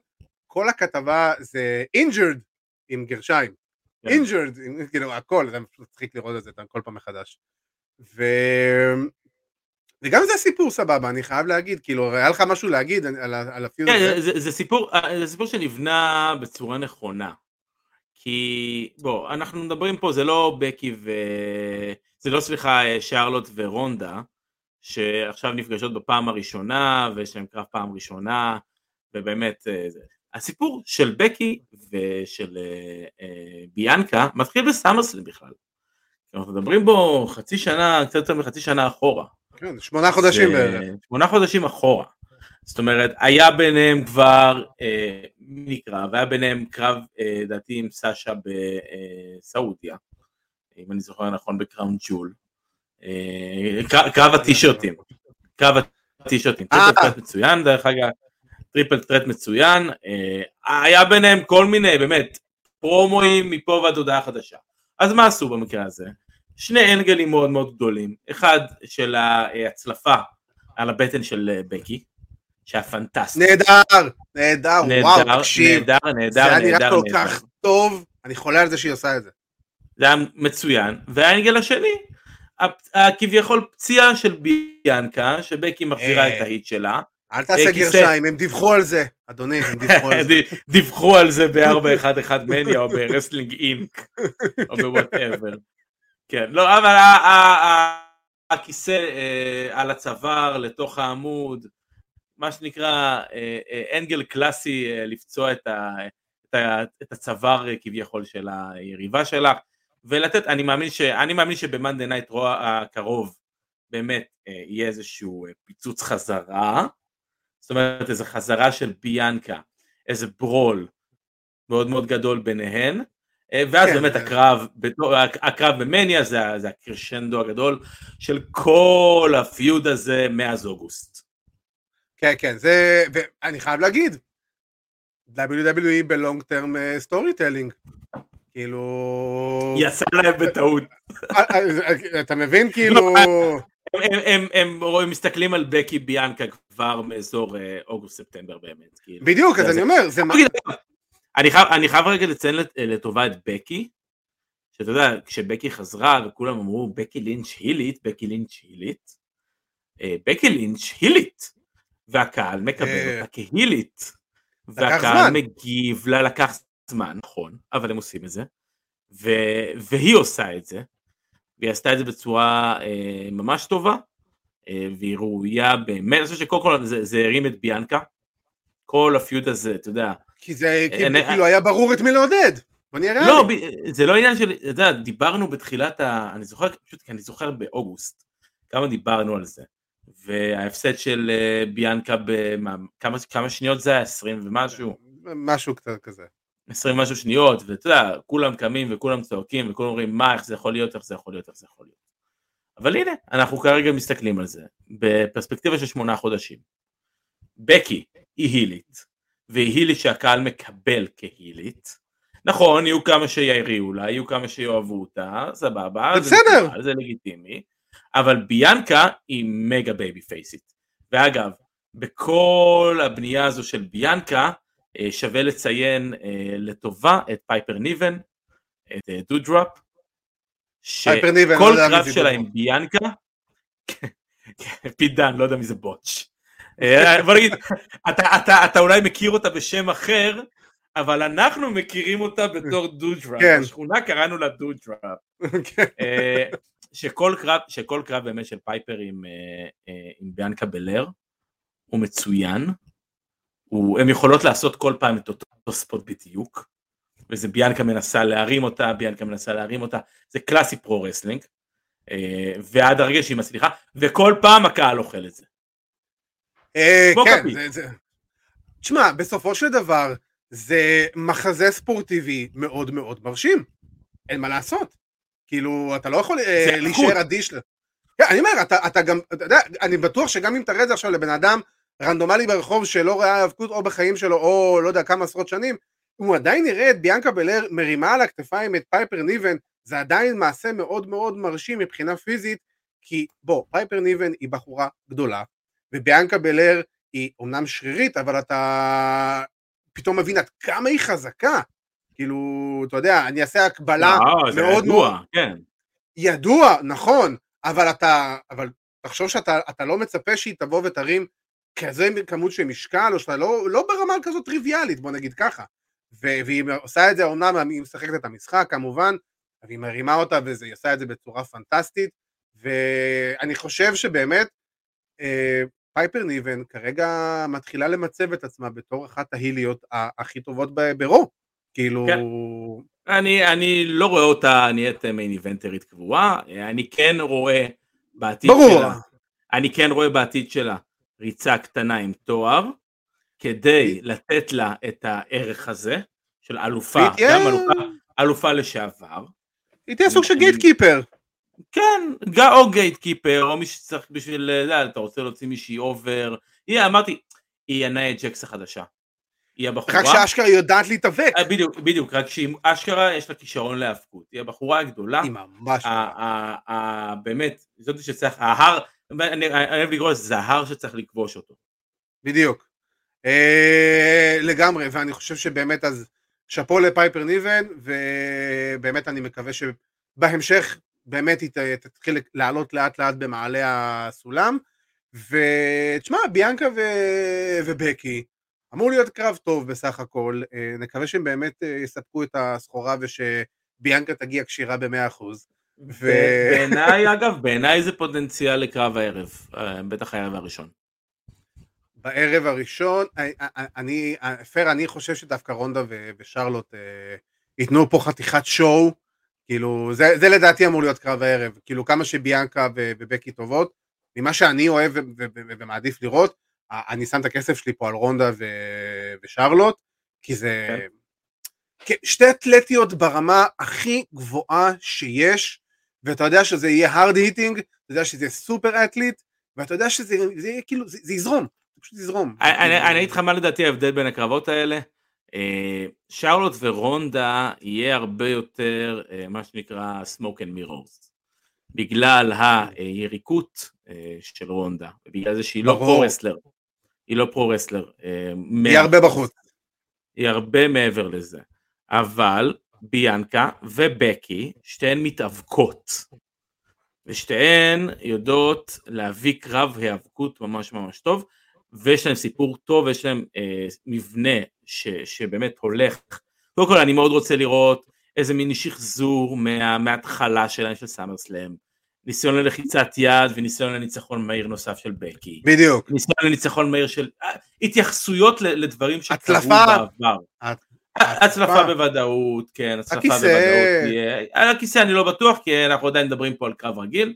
כל הכתבה זה injured עם גרשיים. כן. injured, עם- כאילו הכל, זה מצחיק לראות את זה כל פעם מחדש. ו... וגם זה סיפור סבבה, אני חייב להגיד, כאילו, היה לך משהו להגיד על, על הפיוד כן, הזה? זה, זה, זה, סיפור, אה, זה סיפור שנבנה בצורה נכונה. כי בוא, אנחנו מדברים פה, זה לא בקי ו... זה לא סליחה שרלוט ורונדה, שעכשיו נפגשות בפעם הראשונה, ויש להם קרב פעם ראשונה, ובאמת, אה, זה. הסיפור של בקי ושל אה, אה, ביאנקה מתחיל בסאמרסלם בכלל. אנחנו מדברים בו חצי שנה, קצת יותר מחצי שנה אחורה. כן, שמונה חודשים בערך. שמונה חודשים אחורה. זאת אומרת, היה ביניהם כבר אה, נקרא, והיה ביניהם קרב, אה, לדעתי, עם סאשה בסעודיה, אם אני זוכר נכון, בקראון ג'ול. אה, קרב הטישרטים. קרב הטישרטים. triple threat מצוין, דרך אגב. triple threat מצוין. היה ביניהם כל מיני, באמת, פרומואים מפה ועד הודעה חדשה. אז מה עשו במקרה הזה? שני אנגלים מאוד מאוד גדולים. אחד של ההצלפה על הבטן של בקי, שהיה פנטסטי. נהדר, נהדר, וואו, תקשיב. נהדר, נהדר, זה היה נהדר, נראה כל נהדר. כך טוב, אני חולה על זה שהיא עושה את זה. זה היה מצוין. וה angle השני, הכביכול פציעה של ביאנקה, שבקי מחזירה אה. את ה heat שלה. אל תעשה כיסא. גרשיים, הם דיווחו על זה, אדוני, הם דיווחו על זה. דיווחו על זה ב-411 מניה או ברסלינג אינק או ב whatever. כן, לא, אבל הכיסא אה, על הצוואר לתוך העמוד, מה שנקרא אה, אה, angle קלאסי לפצוע את ה- את ה- את הצוואר כביכול של היריבה שלך, ולתת, אני מאמין ש- אני מאמין שב Monday Night Raw הקרוב באמת יהיה איזשהו פיצוץ חזרה, זאת אומרת איזו חזרה של ביאנקה, איזה brawl מאוד מאוד גדול ביניהן, ואז כן, באמת הקרב, הקרב במניה זה, הקרשנדו הגדול של כל ה feud הזה מאז אוגוסט. כן, כן, זה, ואני חייב להגיד, WWE ב long term storytelling, כאילו, יצא להם בטעות. אה, אה, אתה מבין, כאילו, לא, הם, הם, הם, הם רואים, מסתכלים על בקי ביאנקה כבר מאזור אה, אוגוסט-ספטמבר באמת. כאילו. בדיוק, אז אני אומר, זה, אני חייב, אני חייב רגע לציין לט- לטובה את בקי, שאתה יודע, כשבקי חזרה וכולם אמרו בקי לינץ' הילית, בקי לינץ' הילית, אה, בקי לינץ' הילית, והקהל מקבל אה, אותה כהילית, והקהל. מגיב לה, לקח זמן, נכון, אבל הם עושים את זה, ו, והיא עושה את זה, והיא עשתה את זה בצורה אה, ממש טובה, אה, והיא ראויה באמת, אני חושב שקודם כל זה, זה הרים את ביאנקה, כל הפיוד הזה, אתה יודע, כי זה אין- כאילו היה ברור את מי לעודד, לא. ב- זה לא עניין של, אתה יודע, דיברנו בתחילת ה... אני זוכר, פשוט כי אני זוכר באוגוסט, כמה דיברנו על זה. וההפסד של אה, ביאנקה, במה, כמה, כמה שניות זה היה? 20 ומשהו? משהו קצת כזה. 20 ומשהו שניות, ואתה יודע, כולם קמים וכולם צועקים וכולם אומרים, מה, איך זה יכול להיות, איך זה יכול להיות, איך זה יכול להיות. אבל הנה, אנחנו כרגע מסתכלים על זה, בפרספקטיבה של שמונה חודשים. בקי היא הילית, והיא הילית שהקהל מקבל כהילית. נכון, יהיו כמה שיריעו לה, יהיו כמה שיאהבו אותה, סבבה, זה בסדר. מקובל, זה לגיטימי, אבל ביאנקה היא מגה בייבי פייסית. ואגב, בכל הבנייה הזו של ביאנקה, אה, שווה לציין אה, לטובה את פייפר ניבן, את אה, פייפר ניבן, שכל לא קרב זה שלה. עם ביאנקה, פיט דאן, לא יודע מי זה בוטש. אה, בוא נגיד, אתה, אתה, אתה אולי מכיר אותה בשם אחר, אבל אנחנו מכירים אותה בתור דודרופ, כן. בשכונה קראנו לה דודרופ. כן. אה, שכל קרב, שכל קרב באמת של פייפר עם, אה, עם ביאנקה בלר הוא מצוין, הוא, הם יכולות לעשות כל פעם את אותו spot בדיוק, וזה ביאנקה מנסה להרים אותה, ביאנקה מנסה להרים אותה, זה קלאסי pro wrestling, אה, ועד הרגע שהיא מצליחה, וכל פעם הקהל אוכל את זה. אה, כן. תשמע, בסופו של דבר, זה מחזה ספורטיבי מאוד מאוד מרשים. אין מה לעשות. כאילו, אתה לא יכול אה, להישאר. אדיש. כן, אני אומר, אתה, אתה גם, אתה יודע, אני בטוח שגם אם תראה את זה עכשיו לבן אדם רנדומלי ברחוב שלא ראה האבקות או בחיים שלו, או לא יודע כמה עשרות שנים, הוא עדיין יראה את ביאנקה בלר מרימה על הכתפיים את פייפר ניבן, זה עדיין מעשה מאוד מאוד מרשים מבחינה פיזית, כי בוא, פייפר ניבן היא בחורה גדולה, וביאנקה בלר היא אומנם שרירית, אבל אתה פתאום מבין עד כמה היא חזקה. כאילו, אתה יודע, אני אעשה הקבלה אה, זה מאוד ידוע, מאוד- כן. ידוע, נכון, אבל אתה, אבל תחשוב שאתה אתה לא מצפה שהיא תבוא ותרים כזה כמות של משקל, או שאתה לא, לא ברמה כזאת טריוויאלית, בוא נגיד ככה. ו- והיא עושה את זה, אומנם היא משחקת את המשחק כמובן, אבל היא מרימה אותה והיא עושה את זה בצורה פנטסטית, ואני חושב שבאמת אה, פייפר ניבן כרגע מתחילה למצב את עצמה בתור אחת ההיליות הכי טובות ברו, כאילו... כן. אני, אני לא רואה אותה נהיית מיין איבנטרית קבועה, אני כן רואה בעתיד ברור. שלה, אני כן רואה בעתיד שלה ריצה קטנה עם תואר, כדי לתת לה את הערך הזה של אלופה, גם אלופה, אלופה לשעבר. היא תהיה סוג של גייט קיפר. כן, או gatekeeper, או מי שצריך בשביל, אה, אתה רוצה להוציא מישהי over, היא, אמרתי, היא הנאיה ג'קס החדשה. היא הבחורה... רק שאשכרה יודעת להתאבק. אה, בדיוק, בדיוק, רק שהיא אשכרה יש לה כישרון להאבקות. היא הבחורה הגדולה. היא ממש... באמת, זאת שצריך, ההר, אני אוהב לקרוא לזה, זה ההר שצריך לכבוש אותו. בדיוק. אה, לגמרי, ואני חושב שבאמת אז שאפו לפייפר ניבן, ובאמת אני מקווה שבהמשך באמת היא תתחיל לעלות לאט לאט במעלה הסולם. ותשמע, ביאנקה ו... ובקי, אמור להיות קרב טוב בסך הכל, אה, נקווה שהם באמת אה, יספקו את הסחורה ושביאנקה תגיע כשירה במאה אחוז. ו... בעיניי, אגב, בעיניי זה פוטנציאל לקרב הערב, אה, בטח הערב הראשון. בערב הראשון, אני, פייר, אני חושב שדווקא רונדה ושרלוט ייתנו פה חתיכת שואו, כאילו, זה, זה לדעתי אמור להיות קרב הערב, כאילו כמה שביאנקה ובקי טובות, ממה שאני אוהב ומעדיף לראות, אני שם את הכסף שלי פה על רונדה ושרלוט, כי זה... כן. שתי אתלטיות ברמה הכי גבוהה שיש, ואתה יודע שזה יהיה hard hitting, אתה יודע שזה סופר אתליט, ואתה יודע שזה יהיה כאילו, זה, זה יזרום, פשוט יזרום. אני אגיד לך מה לדעתי ההבדל בין הקרבות האלה. אה, שרלוט ורונדה יהיה הרבה יותר אה, מה שנקרא smoke and mirrors. בגלל היריקות אה, של רונדה, בגלל זה שהיא לא pro-wrestler. היא לא pro-wrestler. היא הרבה בחוץ. היא הרבה מעבר לזה. אבל ביאנקה ובקי, שתיהן מתאבקות. ושתיהן יודעות להביא קרב היאבקות ממש ממש טוב, ויש להם סיפור טוב, יש להם אה, מבנה ש, שבאמת הולך. קודם כל אני מאוד רוצה לראות איזה מיני שחזור מה, מההתחלה שלהם של סאמר סלאם. ניסיון ללחיצת יד וניסיון לניצחון מהיר נוסף של בקי. בדיוק. ניסיון לניצחון מהיר של אה, התייחסויות לדברים שקרו בעבר. הצלפה בוודאות, כן, הצלפה בוודאות. על הכיסא אני לא בטוח, כי אנחנו עדיין מדברים פה על קרב רגיל.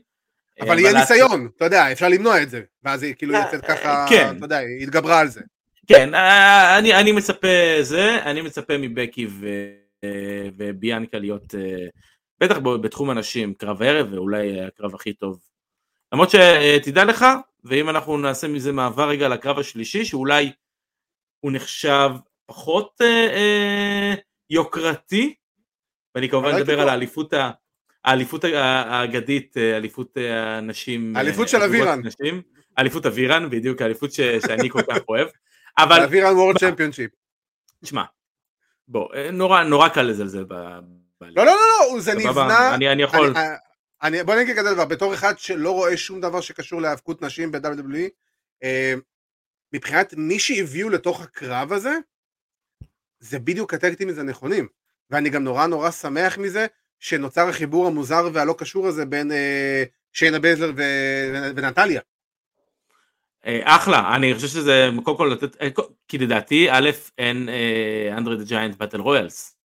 אבל יהיה ניסיון, אתה יודע, אפשר למנוע את זה, ואז היא כאילו יוצאת אה, ככה, כן. אתה יודע, היא התגברה על זה. כן, אה, אני מצפה זה, אני מצפה מבקי וביאנקה להיות, בטח בתחום הנשים, קרב ערב, ואולי הקרב הכי טוב. למרות שתדע לך, ואם אנחנו נעשה מזה מעבר רגע לקרב השלישי, שאולי הוא נחשב פחות אה, אה, יוקרתי, ואני כמובן מדבר על האליפות, האליפות האגדית, אה, אליפות אה, הנשים. האליפות של אבירן. אליפות אבירן, בדיוק האליפות ש, שאני כל כך אוהב. אבל... אבירן וורד צ'מפיונשיפ. תשמע, בוא, נורא, נורא קל לזלזל ב... לא, לא, לא, לא, זה נבנה... אני, אני יכול... אני, אני, בוא נגיד כזה דבר, בתור אחד שלא רואה שום דבר שקשור להיאבקות נשים ב-WWE, אה, מבחינת מי שהביאו לתוך הקרב הזה, זה בדיוק הטקטים הזה נכונים. ואני גם נורא נורא שמח מזה שנוצר החיבור המוזר והלא קשור הזה בין אה, שיינה בזלר ו- ונטליה. אה, אחלה, אני חושב שזה קודם כל לתת, אה, כי לדעתי א' אין אנדרי דה ג'יינט באטל רויאלס.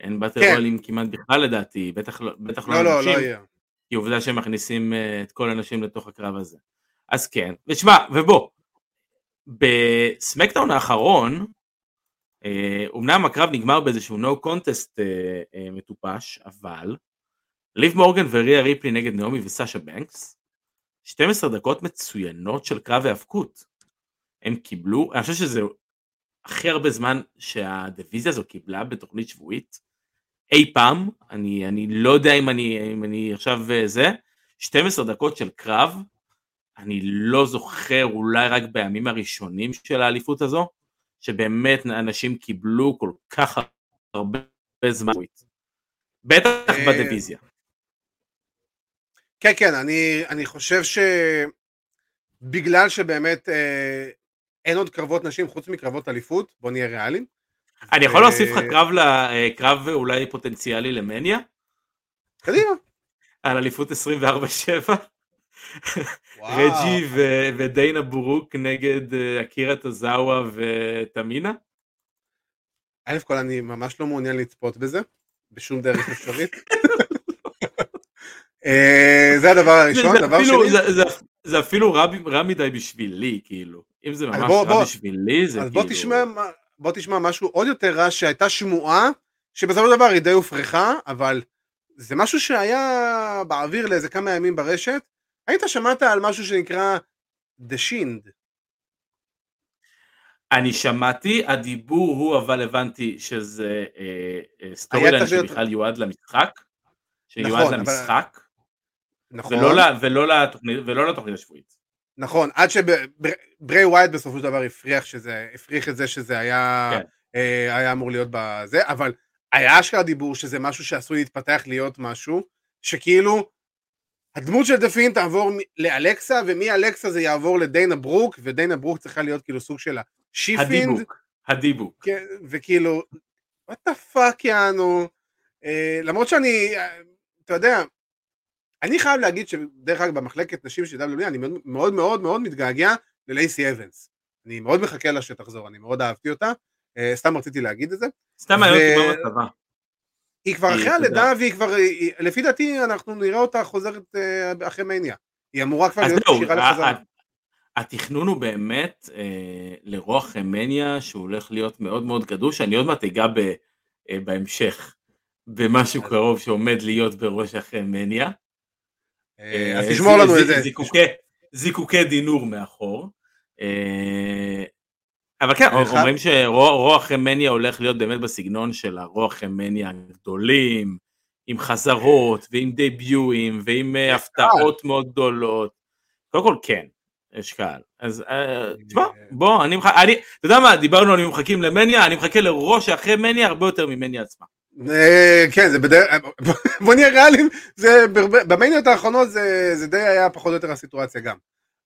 אין באטל כן. רויאלים כמעט בכלל לדעתי, בטח, לא, בטח לא, לא, לא יהיה. כי עובדה שהם מכניסים uh, את כל האנשים לתוך הקרב הזה. אז כן, ושמע, ובוא, בסמקדאון האחרון, אומנם הקרב נגמר באיזשהו no contest uh, uh, מטופש, אבל ליב מורגן וריה ריפלי נגד נעמי וסאשה בנקס, 12 דקות מצוינות של קרב היאבקות. הם קיבלו, אני חושב שזה הכי הרבה זמן שהדיוויזיה הזו קיבלה בתוכנית שבועית אי פעם, אני, אני לא יודע אם אני, אם אני עכשיו זה, 12 דקות של קרב, אני לא זוכר אולי רק בימים הראשונים של האליפות הזו, שבאמת אנשים קיבלו כל כך הרבה זמן, בטח אה, בדיוויזיה. כן, כן, אני, אני חושב שבגלל שבאמת אה, אין עוד קרבות נשים חוץ מקרבות אליפות, בוא נהיה ריאליים. אני יכול להוסיף לך קרב, ל- קרב אולי פוטנציאלי למניה? קדימה. על אליפות 24-7? רג'י ו- ודיינה בורוק נגד אה, אקירה טוזאווה ותמינה? א' כל אני ממש לא מעוניין לצפות בזה, בשום דרך אפשרית. אה, זה הדבר הראשון, זה דבר שני, זה- זה- זה אפילו רע רע מדי בשבילי, כאילו. אם זה אז ממש בוא- רע בוא- בשבילי, זה אז כאילו... בוא תשמע, מה- בוא תשמע משהו עוד יותר רע שהייתה שמועה, שבסופו של דבר היא די הופרכה, אבל זה משהו שהיה באוויר לאיזה כמה ימים ברשת. היית שמעת על משהו שנקרא The Shind. אני שמעתי, הדיבור הוא אבל הבנתי שזה אה, אה, story היה line שבכלל יועד למשחק, שיועד נכון, למשחק, נכון, ולא לתוכנית- השבועית. נכון, עד שברי ווייט בסופו של דבר הפריח שזה, הפריך את זה שזה היה, כן. אה, היה אמור להיות בזה, אבל היה אשכרה דיבור שזה משהו שעשוי להתפתח להיות משהו, שכאילו הדמות של The Fiend תעבור לאלקסה, ומאלקסה זה יעבור לדיינה ברוק, ודיינה ברוק צריכה להיות כאילו סוג של ה She-Fiend, הדיבוק, הדיבוק. כן, וכאילו, what the fuck יענו, אה, למרות שאני, אה, אתה יודע, אני חייב להגיד שדרך אגב במחלקת נשים של WWE אני מאוד מאוד מאוד מאוד מתגעגע ללייסי אבנס. אני מאוד מחכה לה שתחזור, אני מאוד אהבתי אותה, אה, סתם רציתי להגיד את זה. סתם היום ו- בצבא. היא כבר היא- אחרי הלידה. והיא כבר, היא- לפי דעתי אנחנו נראה אותה חוזרת אה, אחרי מניה. היא אמורה כבר להיות כשירה לחזרה. התכנון הוא באמת אה, לרוח מניה שהוא הולך להיות מאוד מאוד גדוש, אני עוד מעט אגע ב- אה, בהמשך במשהו אז- קרוב שעומד להיות בראש אחרי מניה. אה, אז אה, תשמור זי- לנו את זה. זיקוקי- זיקוקי דינור מאחור. אה, אבל כן, אומרים שרוח מניה הולך להיות באמת בסגנון של הרוח מניה הגדולים, עם חזרות ועם דביואים ועם אה, הפתעות מאוד גדולות. קודם כל כן, יש קהל. אז אה, תשמע, אה, בוא, אני מחכה, אתה יודע מה, דיברנו על מחכים למניה, אני מחכה לראש אחרי מניה הרבה יותר ממניה עצמה. כן, זה בדרך, בוא נהיה ריאליים, במניות האחרונות זה, זה די היה פחות או יותר הסיטואציה גם.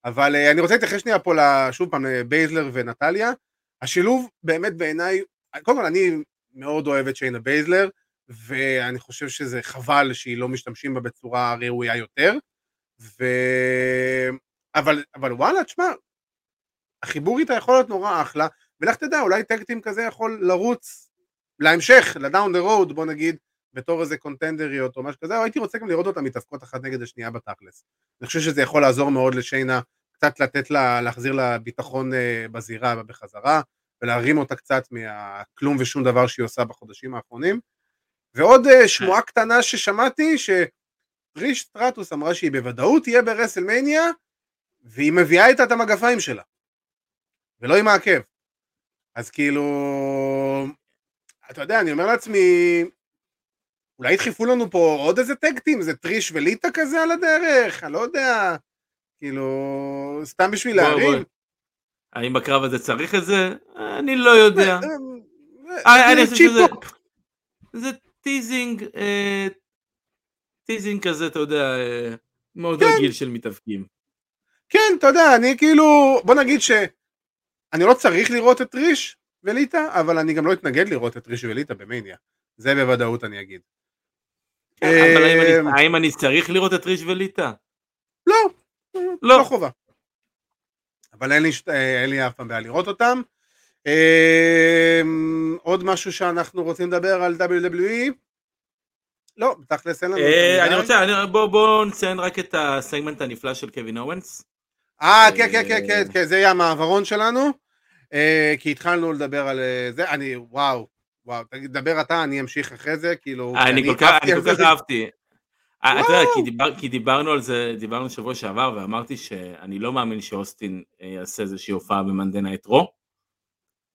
אבל אני רוצה להתייחס שנייה פה שוב פעם לבייזלר ונטליה. השילוב באמת בעיניי, קודם כל אני מאוד אוהב את שיינה בייזלר, ואני חושב שזה חבל שהיא לא משתמשים בה בצורה ראויה יותר. ו... אבל, אבל וואלה, תשמע, החיבור איתה יכול להיות נורא אחלה, ולך תדע, אולי tag team כזה יכול לרוץ להמשך, ל down the road, בוא נגיד, בתור איזה קונטנדריות או משהו כזה, או הייתי רוצה גם לראות אותן מתאבקות אחת נגד השנייה בתכלס. אני חושב שזה יכול לעזור מאוד לשיינה, קצת לתת לה, להחזיר לה ביטחון אה, בזירה ובחזרה, ולהרים אותה קצת מהכלום ושום דבר שהיא עושה בחודשים האחרונים. ועוד אה, שמועה קטנה ששמעתי, שטריש סטרטוס אמרה שהיא בוודאות תהיה ברסלמניה, והיא מביאה איתה את המגפיים שלה, ולא עם העקב. אז כאילו, אתה יודע, אני אומר לעצמי, אולי ידחפו לנו פה עוד איזה tag team, איזה טריש וליטא כזה על הדרך, אני לא יודע, כאילו, סתם בשביל להרים. האם בקרב הזה צריך את זה? אני לא יודע. אה, אה, אני זה חושב שזה-. זה teasing, אה, teasing כזה, אתה יודע, אה, מאוד כן. רגיל של מתאבקים. כן, אתה יודע, אני כאילו, בוא נגיד שאני לא צריך לראות את טריש וליטא, אבל אני גם לא אתנגד לראות את טריש וליטא במניה. זה בוודאות אני אגיד. אבל האם אה, אני- האם אני צריך לראות את טריש וליטא? לא, לא. לא חובה. אבל אין לי, אה, אין לי אף פעם בעיה לראות אותם. אה, עוד משהו שאנחנו רוצים לדבר על WWE? לא, תכלס אין לנו. אה, אני. רוצה, אני- בוא- בוא נציין רק את הסגמנט הנפלא של קווין אוונס. אה, כן, כן, כן, אה, כן, כן, זה יהיה המעברון שלנו. אה, כי התחלנו לדבר על אה, זה, אני, וואו, וואו, תגיד, דבר אתה, אני אמשיך אחרי זה, כאילו, אני כל כך. אהבתי. אה, אתה יודע. כי דיבר- כי דיברנו על זה, דיברנו שבוע שעבר, ואמרתי שאני לא מאמין שאוסטין אה, יעשה איזושהי הופעה במאנדי נייט רו.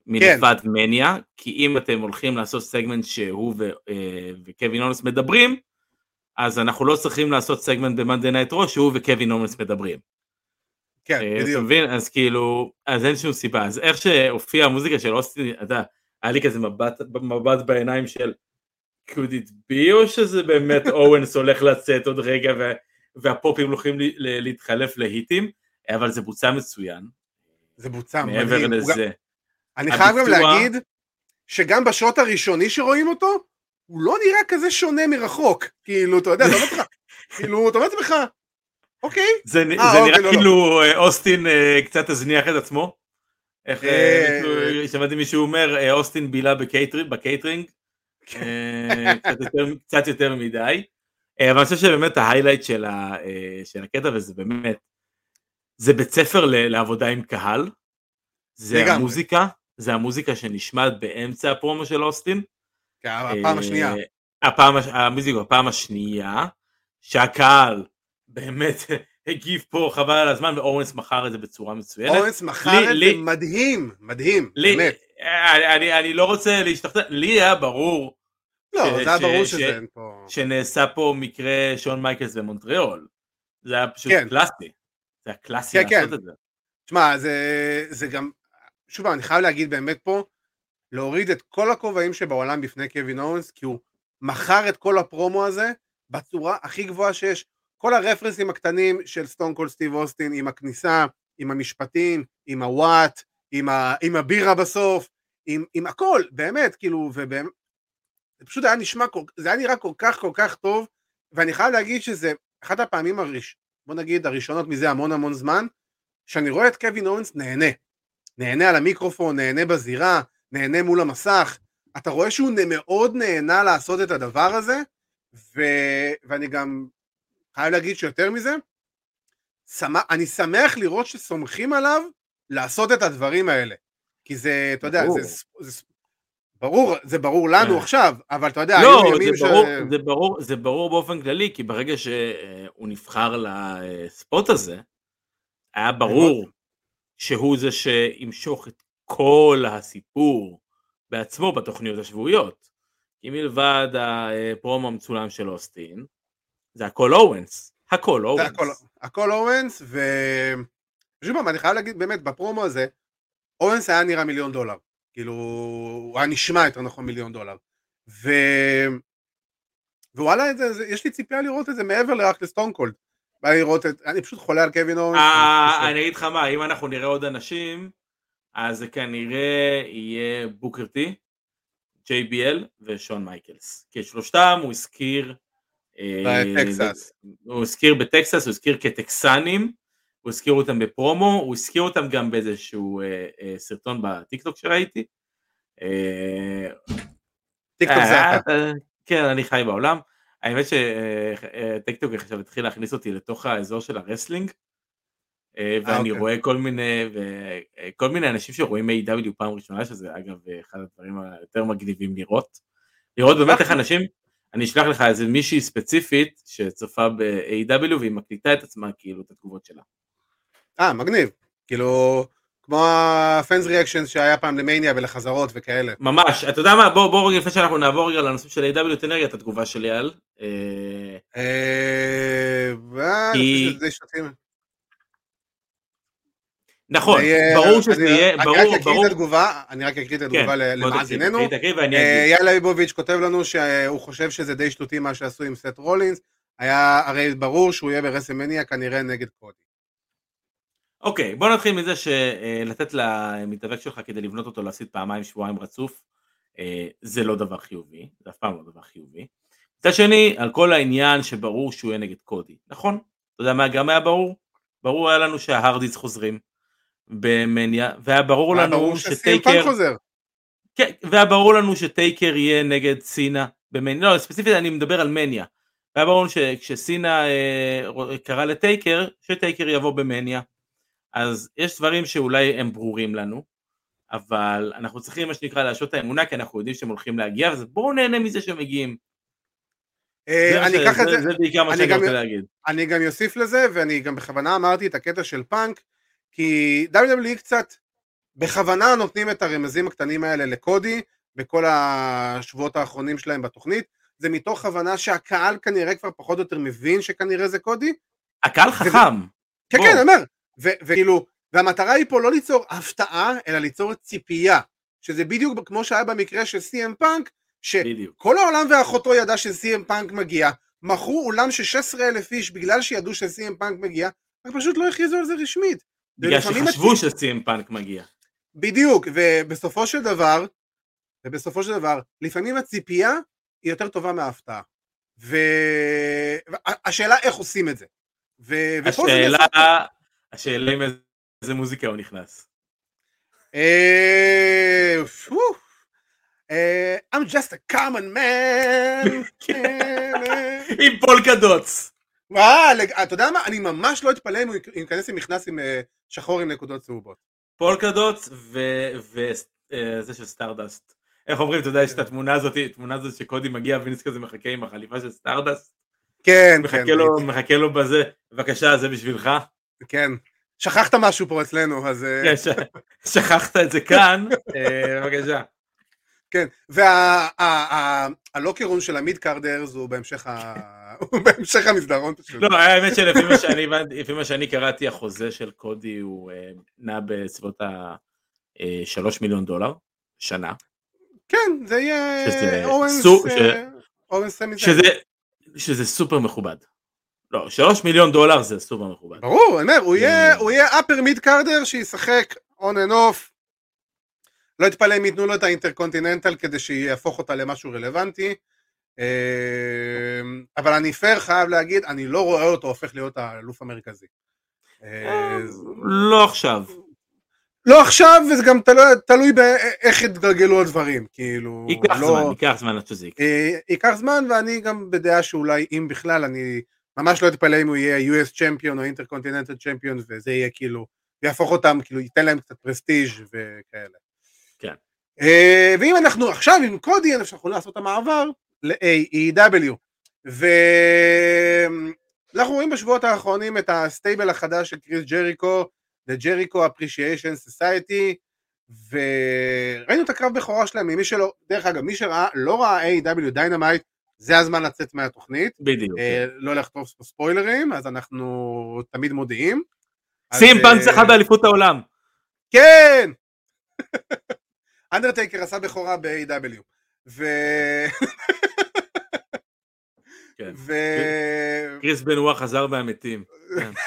מלבד מניה, כי אם אתם הולכים לעשות סגמנט שהוא ו- אה, וקווין אונס מדברים, אז אנחנו לא צריכים לעשות סגמנט במאנדי נייט רו שהוא וקווין אונס מדברים. כן, אה, אתה בדיוק. מבין? אז כאילו, אז אין שום סיבה. אז איך שהופיעה המוזיקה של אוסטין, אתה יודע, היה לי כזה מבט, מבט בעיניים של could it be או שזה באמת אוונס הולך לצאת עוד רגע וה, והפופים הולכים ל, ל, להתחלף להיטים, אבל זה בוצע מצוין, זה בוצע מעבר מדהים. גם- לזה. אני חייב גם להגיד שגם בשוט הראשוני שרואים אותו, הוא לא נראה כזה שונה מרחוק. כאילו, אתה יודע, אתה אומר לך, כאילו, אתה אומר לעצמך, אוקיי. זה, אה, זה אוקיי, נראה לא, לא. כאילו אה, אוסטין אה, קצת הזניח את עצמו. איך אה, שמעתי מישהו אומר אוסטין בילה בקייטרינג, קצת יותר- קצת יותר מדי. אה, אבל אני חושב שבאמת ה highlight של ה- אה, של הקטע וזה באמת, זה בית ספר ל- לעבודה עם קהל. זה לגמרי. המוזיקה, זה המוזיקה שנשמעת באמצע הפרומו של אוסטין. כן, הפעם השנייה. אה, הפעם, המוזיקה בפעם השנייה, שהקהל באמת הגיב פה חבל על הזמן ואורנס מכר את זה בצורה מצוינת. אורנס מכר לי- את זה מדהים, מדהים, לי, באמת. אני, אני, אני לא רוצה להשתכנע, לי היה ברור לא, זה היה ברור שזה אין פה... שנעשה פה מקרה שון מייקלס במונטריאול. זה היה פשוט כן. קלאסי. זה היה קלאסי כן, לעשות כן. את זה. תשמע, זה, זה גם... שוב אני חייב להגיד באמת פה, להוריד את כל הכובעים שבעולם בפני קווין אורנס, כי הוא מכר את כל הפרומו הזה בצורה הכי גבוהה שיש. כל הרפרנסים הקטנים של סטון קול סטיב אוסטין, עם הכניסה, עם המשפטים, עם הוואט, עם, ה, עם הבירה בסוף, עם, עם הכל, באמת, כאילו, ובאמת, זה פשוט היה נשמע, כל- זה היה נראה כל כך כל כך טוב, ואני חייב להגיד שזה אחת הפעמים הראש... בוא נגיד הראשונות מזה המון המון זמן, שאני רואה את קווין אורנס נהנה. נהנה על המיקרופון, נהנה בזירה, נהנה מול המסך. אתה רואה שהוא מאוד נהנה לעשות את הדבר הזה, ו... ואני גם חייב להגיד שיותר מזה, שמח... אני שמח לראות שסומכים עליו לעשות את הדברים האלה. כי זה, אתה יודע. זה, זה, ברור, זה ברור לנו כן. עכשיו, אבל אתה יודע, לא, היו ימים זה ברור, ש... זה, ברור, זה ברור באופן כללי, כי ברגע שהוא נבחר לספוט הזה, היה ברור שהוא זה שימשוך את כל הסיפור בעצמו בתוכניות השבועיות. כי מלבד הפרומו המצולם של אוסטין, זה הכל אורנס. הכל אורנס. הכל, הכל אורנס, ו... שוב פעם, אני חייב להגיד, באמת, בפרומו הזה, אוונס היה נראה מיליון דולר. כאילו, הוא היה נשמע יותר נכון מיליון דולר. ו... ווואלה, זה, זה, יש לי ציפייה לראות את זה מעבר לרק לסטון קולד. בא לי לראות את, אני פשוט חולה על קווין אוונס. אה, אני אגיד לך מה, אם אנחנו נראה עוד אנשים, אז זה כנראה יהיה בוקר טי, JBL ושון מייקלס. כי את שלושתם הוא הזכיר... אה, בטקסס. הוא הזכיר בטקסס, הוא הזכיר כטקסנים, הוא הזכיר אותם בפרומו, הוא הזכיר אותם גם באיזשהו אה, אה, סרטון בטיקטוק שראיתי. אה, טיקטוק זה אה, אתה. אה, כן, אני חי בעולם. האמת שטיקטוק עכשיו התחיל להכניס אותי לתוך האזור של ה wrestling, אה, ואני אוקיי. רואה כל מיני, אה, כל מיני אנשים שרואים AEW פעם ראשונה, שזה אגב אחד הדברים היותר מגניבים לראות. לראות באמת איך אנשים, אני אשלח לך איזה מישהי ספציפית שצופה ב-AEW והיא מקליטה את עצמה כאילו את התגובות שלה. אה, מגניב. כאילו, כמו ה fans reaction שהיה פעם למניה ולחזרות וכאלה. ממש, אתה יודע מה, בוא, בוא רגע לפני שאנחנו נעבור רגע לנושא של AEW תן רגע את התגובה שלי על. אה, אה, אה. נכון, ברור שזה אני- יהיה, אני ברור, רק אקריא ברור. את התגובה, אני רק אקריא את התגובה כן, למאזיננו. יאללה ליבוביץ' כותב לנו שהוא חושב שזה די שטותי מה שעשו עם סת' רולינס, היה הרי ברור שהוא יהיה ברסלמניה כנראה נגד קודי. אוקיי, בוא נתחיל מזה שלתת למתאבק שלך כדי לבנות אותו להפסיד פעמיים שבועיים רצוף, אה, זה לא דבר חיובי, זה אף פעם לא דבר חיובי. מצד שני, על כל העניין שברור שהוא יהיה נגד קודי, נכון? אתה יודע מה גם היה ברור? ברור היה לנו שההרדיס חוזרים במניה, והיה ברור לנו ברור שטייקר, חוזר. כן, והיה ברור לנו שטייקר יהיה נגד סינה במניה, לא, ספציפית אני מדבר על מניה. והיה ברור שכשסינה אה, קרא לטייקר, שטייקר יבוא במניה. אז יש דברים שאולי הם ברורים לנו, אבל אנחנו צריכים מה שנקרא להשעות את האמונה, כי אנחנו יודעים שהם הולכים להגיע, אז בואו נהנה מזה שהם מגיעים. אה, אני אקח את זה- זה, בעיקר מה אני שאני גם- רוצה להגיד. אני גם אוסיף לזה, ואני גם בכוונה אמרתי את הקטע של פאנק, כי WWE קצת בכוונה נותנים את הרמזים הקטנים האלה לקודי בכל השבועות האחרונים שלהם בתוכנית, זה מתוך הבנה שהקהל כנראה כבר פחות או יותר מבין שכנראה זה קודי, הקהל חכם. כן. כן אני אומר, וכאילו, והמטרה היא פה לא ליצור הפתעה, אלא ליצור ציפייה, שזה בדיוק כמו שהיה במקרה של CM פאנק. שכל העולם ואחותו ידע ש-CM פאנק מגיע, מכרו אולם של 16 אלף איש בגלל שידעו ש-CM פאנק מגיע, רק פשוט לא הכריזו על זה רשמית. בגלל שחשבו שסים פאנק מגיע. בדיוק, ובסופו של דבר, ובסופו של דבר, לפעמים הציפייה היא יותר טובה מההפתעה. והשאלה איך עושים את זה. ו- השאלה, השאלה עם איזה מוזיקה הוא נכנס. אה. אה, I'm just a common man. כן. עם פולקה לג- אתה יודע מה? אני ממש לא אתפלא אם הוא יכ- ייכנס עם מכנס עם אה, שחור עם נקודות צהובות. polka dots וזה של Stardust. איך אומרים, אתה יודע, יש את התמונה הזאת, תמונה הזאת שקודי מגיע ווינס כזה מחכה עם החליפה של Stardust. כן, כן, מחכה לו בזה, בבקשה, זה בשבילך. כן. שכחת משהו פה אצלנו, אז... אה, כן, שכחת את זה כאן, אה, בבקשה. כן, וה locker room של ה mid carders הוא בהמשך המסדרון פשוט. לא, האמת שלפי מה שאני קראתי, החוזה של קודי הוא אה, נע בסביבות ה-3 מיליון דולר, שנה. כן, זה יהיה אורנס, שזה סופר מכובד. לא, 3 מיליון דולר זה סופר מכובד. ברור, אני אומר, הוא יהיה- upper mid carder שישחק on and off. לא אתפלא אם ייתנו לו את ה Intercontinental כדי שיהפוך אותה למשהו רלוונטי. אה, אבל אני פייר חייב להגיד, אני לא רואה אותו הופך להיות האלוף המרכזי. אה, לא עכשיו. לא עכשיו, וזה גם תלוי, תלוי באיך יתגלגלו הדברים, כאילו... ייקח לא, זמן, ייקח זמן עד שזה יקרה. אה, ייקח זמן, ואני גם בדעה שאולי, אם בכלל, אני ממש לא אתפלא אם הוא יהיה US champion או Intercontinental champion, וזה יהיה כאילו, יהפוך אותם, כאילו, ייתן להם קצת prestige וכאלה. כן. אה, ואם אנחנו עכשיו עם קודי, אנחנו יכולים לעשות את המעבר ל-AEW. ואנחנו רואים בשבועות האחרונים את ה stable החדש של קריס ג'ריקו, The Jericho Appreciation Society, וראינו את הקרב בכורה שלהם, ממי שלא, דרך אגב, מי שראה, לא ראה AEW Dynamite, זה הזמן לצאת מהתוכנית, בדיוק. אה, לא לחטוף פה ספוילרים, אז אנחנו תמיד מודיעים. אז, שים אה, פאנק זכה באליפות העולם. כן! אנדרטייקר עשה בכורה ב-A.W. ו... כן. ו... קריס בנואה חזר מהמתים. כן.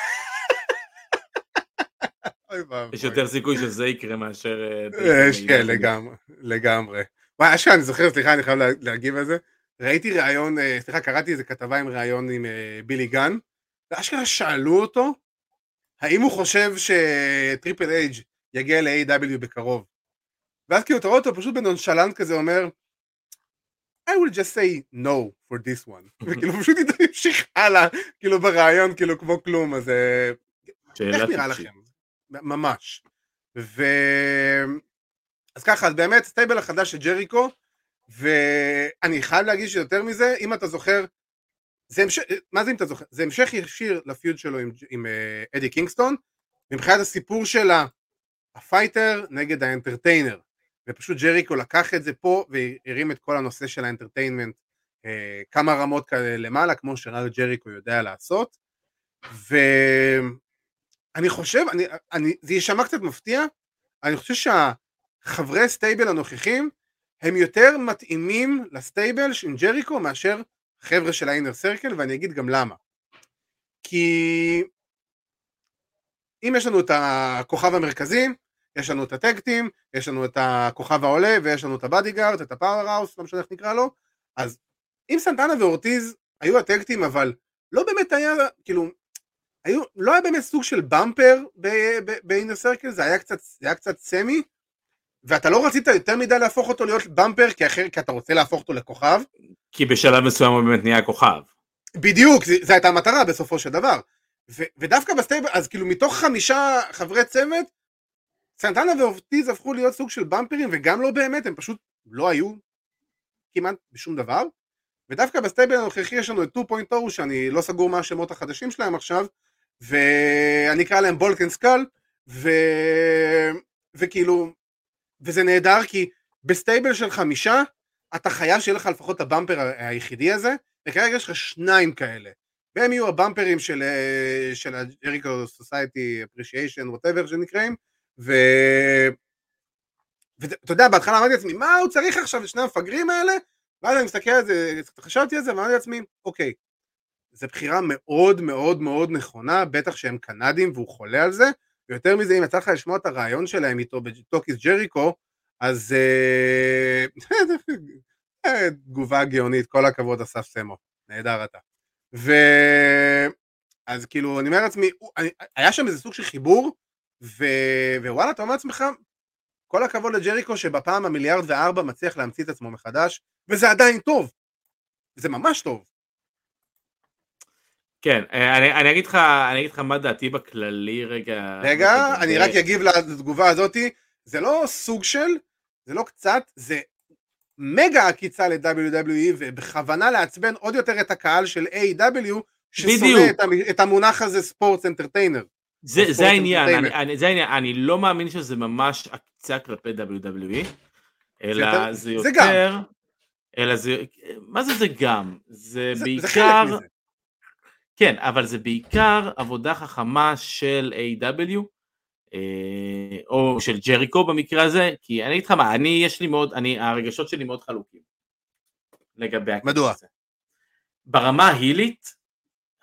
יש יותר סיכוי שזה יקרה מאשר... אה, אה, כן. לגמרי, לגמרי. וואי, אשכרה, אני זוכר, סליחה, אני חייב לה- להגיב על זה. ראיתי ראיון, אה, סליחה, קראתי איזה כתבה עם ראיון עם אה, בילי גן, ואשכרה שאלו אותו, האם הוא חושב ש Triple H יגיע ל-AEW בקרוב. ואז כאילו, אתה רואה אותו פשוט ב nonchalant כזה אומר, I will just say no for this one. וכאילו פשוט המשיך הלאה, כאילו בראיון, כאילו כמו כלום, אז אה, איך נראה. לכם? ממש. ו... אז ככה, אז באמת stable החדש של ג'ריקו, ואני חייב להגיד שיותר מזה, אם אתה זוכר, זה המשך, מה זה אם אתה זוכר? זה המשך ישיר ל feud שלו עם, עם אה, אדי קינגסטון, מבחינת הסיפור שלה, ה fighter נגד ה entertainer, ופשוט ג'ריקו לקח את זה פה והרים את כל הנושא של ה entertainment אה, כמה רמות כאלה למעלה, כמו שרק ג'ריקו יודע לעשות, ו... אני חושב, אני, אני, זה יישמע קצת מפתיע, אני חושב שהחברי stable הנוכחים הם יותר מתאימים ל stable עם ג'ריקו מאשר חבר'ה של ה Inner Circle, ואני אגיד גם למה. כי אם יש לנו את הכוכב המרכזי, יש לנו את ה tag team, יש לנו את הכוכב העולה, ויש לנו את ה bodyguard, את ה powerhouse, לא משנה איך נקרא לו, אז אם סנטנה ואורטיז היו ה tag team, אבל לא באמת היה, כאילו, היו, לא היה באמת סוג של bumper ב Inner Circle, זה היה קצת, זה היה קצת סמי, ואתה לא רצית יותר מדי להפוך אותו להיות bumper, כי, אחר, כי אתה רוצה להפוך אותו לכוכב. כי בשלב מסוים הוא באמת נהיה כוכב. בדיוק, זו הייתה המטרה בסופו של דבר. ו, ודווקא ב stable, אז כאילו מתוך חמישה חברי צוות, סנטנה ואורטיז הפכו להיות סוג של bumperים, וגם לא באמת, הם פשוט לא היו כמעט בשום דבר. ודווקא ב stable הנוכחי יש לנו את 2.0 שאני לא סגור מה השמות החדשים שלהם עכשיו, ואני אקרא להם בולקן סקל, ו... וכאילו, וזה נהדר כי ב stable של חמישה, אתה חייב שיהיה לך לפחות את ה bumper היחידי הזה, וכרגע יש לך שניים כאלה. והם יהיו ה bumperים של, אה, ה-Jericho Society Appreciation, whatever שנקראים, ו... ואתה יודע, בהתחלה אמרתי לעצמי, מה הוא צריך עכשיו את שני המפגרים האלה? ואז אני מסתכל על זה, חשבתי על זה, ואמרתי לעצמי, אוקיי, זו בחירה מאוד מאוד מאוד נכונה, בטח שהם קנדים והוא חולה על זה, ויותר מזה, אם יצא לך לשמוע את הרעיון שלהם איתו בטוקיס ג'ריקו, אז אה, אה, תגובה גאונית, כל הכבוד אסף סמו, נהדר אתה. ו... אז כאילו, אני אומר לעצמי, היה שם איזה סוג של חיבור, ו... ווואלה, אתה אומר לעצמך, כל הכבוד לג'ריקו שבפעם המיליארד וארבע מצליח להמציא את עצמו מחדש, וזה עדיין טוב. זה ממש טוב. כן, אה, אני, אני אגיד לך, אני אגיד לך מה דעתי בכללי רגע. רגע, אני רק אגיב לתגובה הזאתי, זה לא סוג של, זה לא קצת, זה מגה עקיצה ל-WWE, ובכוונה לעצבן עוד יותר את הקהל של A.W. ששונא. את, את המונח הזה ספורטס אנטרטיינר. זה, זה העניין, אני. אני, זה העניין, אני לא מאמין שזה ממש עקיצה כלפי WWE, אלא זה זה יותר, גם. אלא זה, מה זה זה גם? זה זה, בעיקר, זה. כן, אבל זה בעיקר עבודה חכמה של A.W. אה, או של ג'ריקו במקרה הזה, כי אני אגיד לך מה, אני יש לי מאוד, אני, הרגשות שלי מאוד חלוקים לגבי הקטע מדוע? הזה. ברמה ההילית,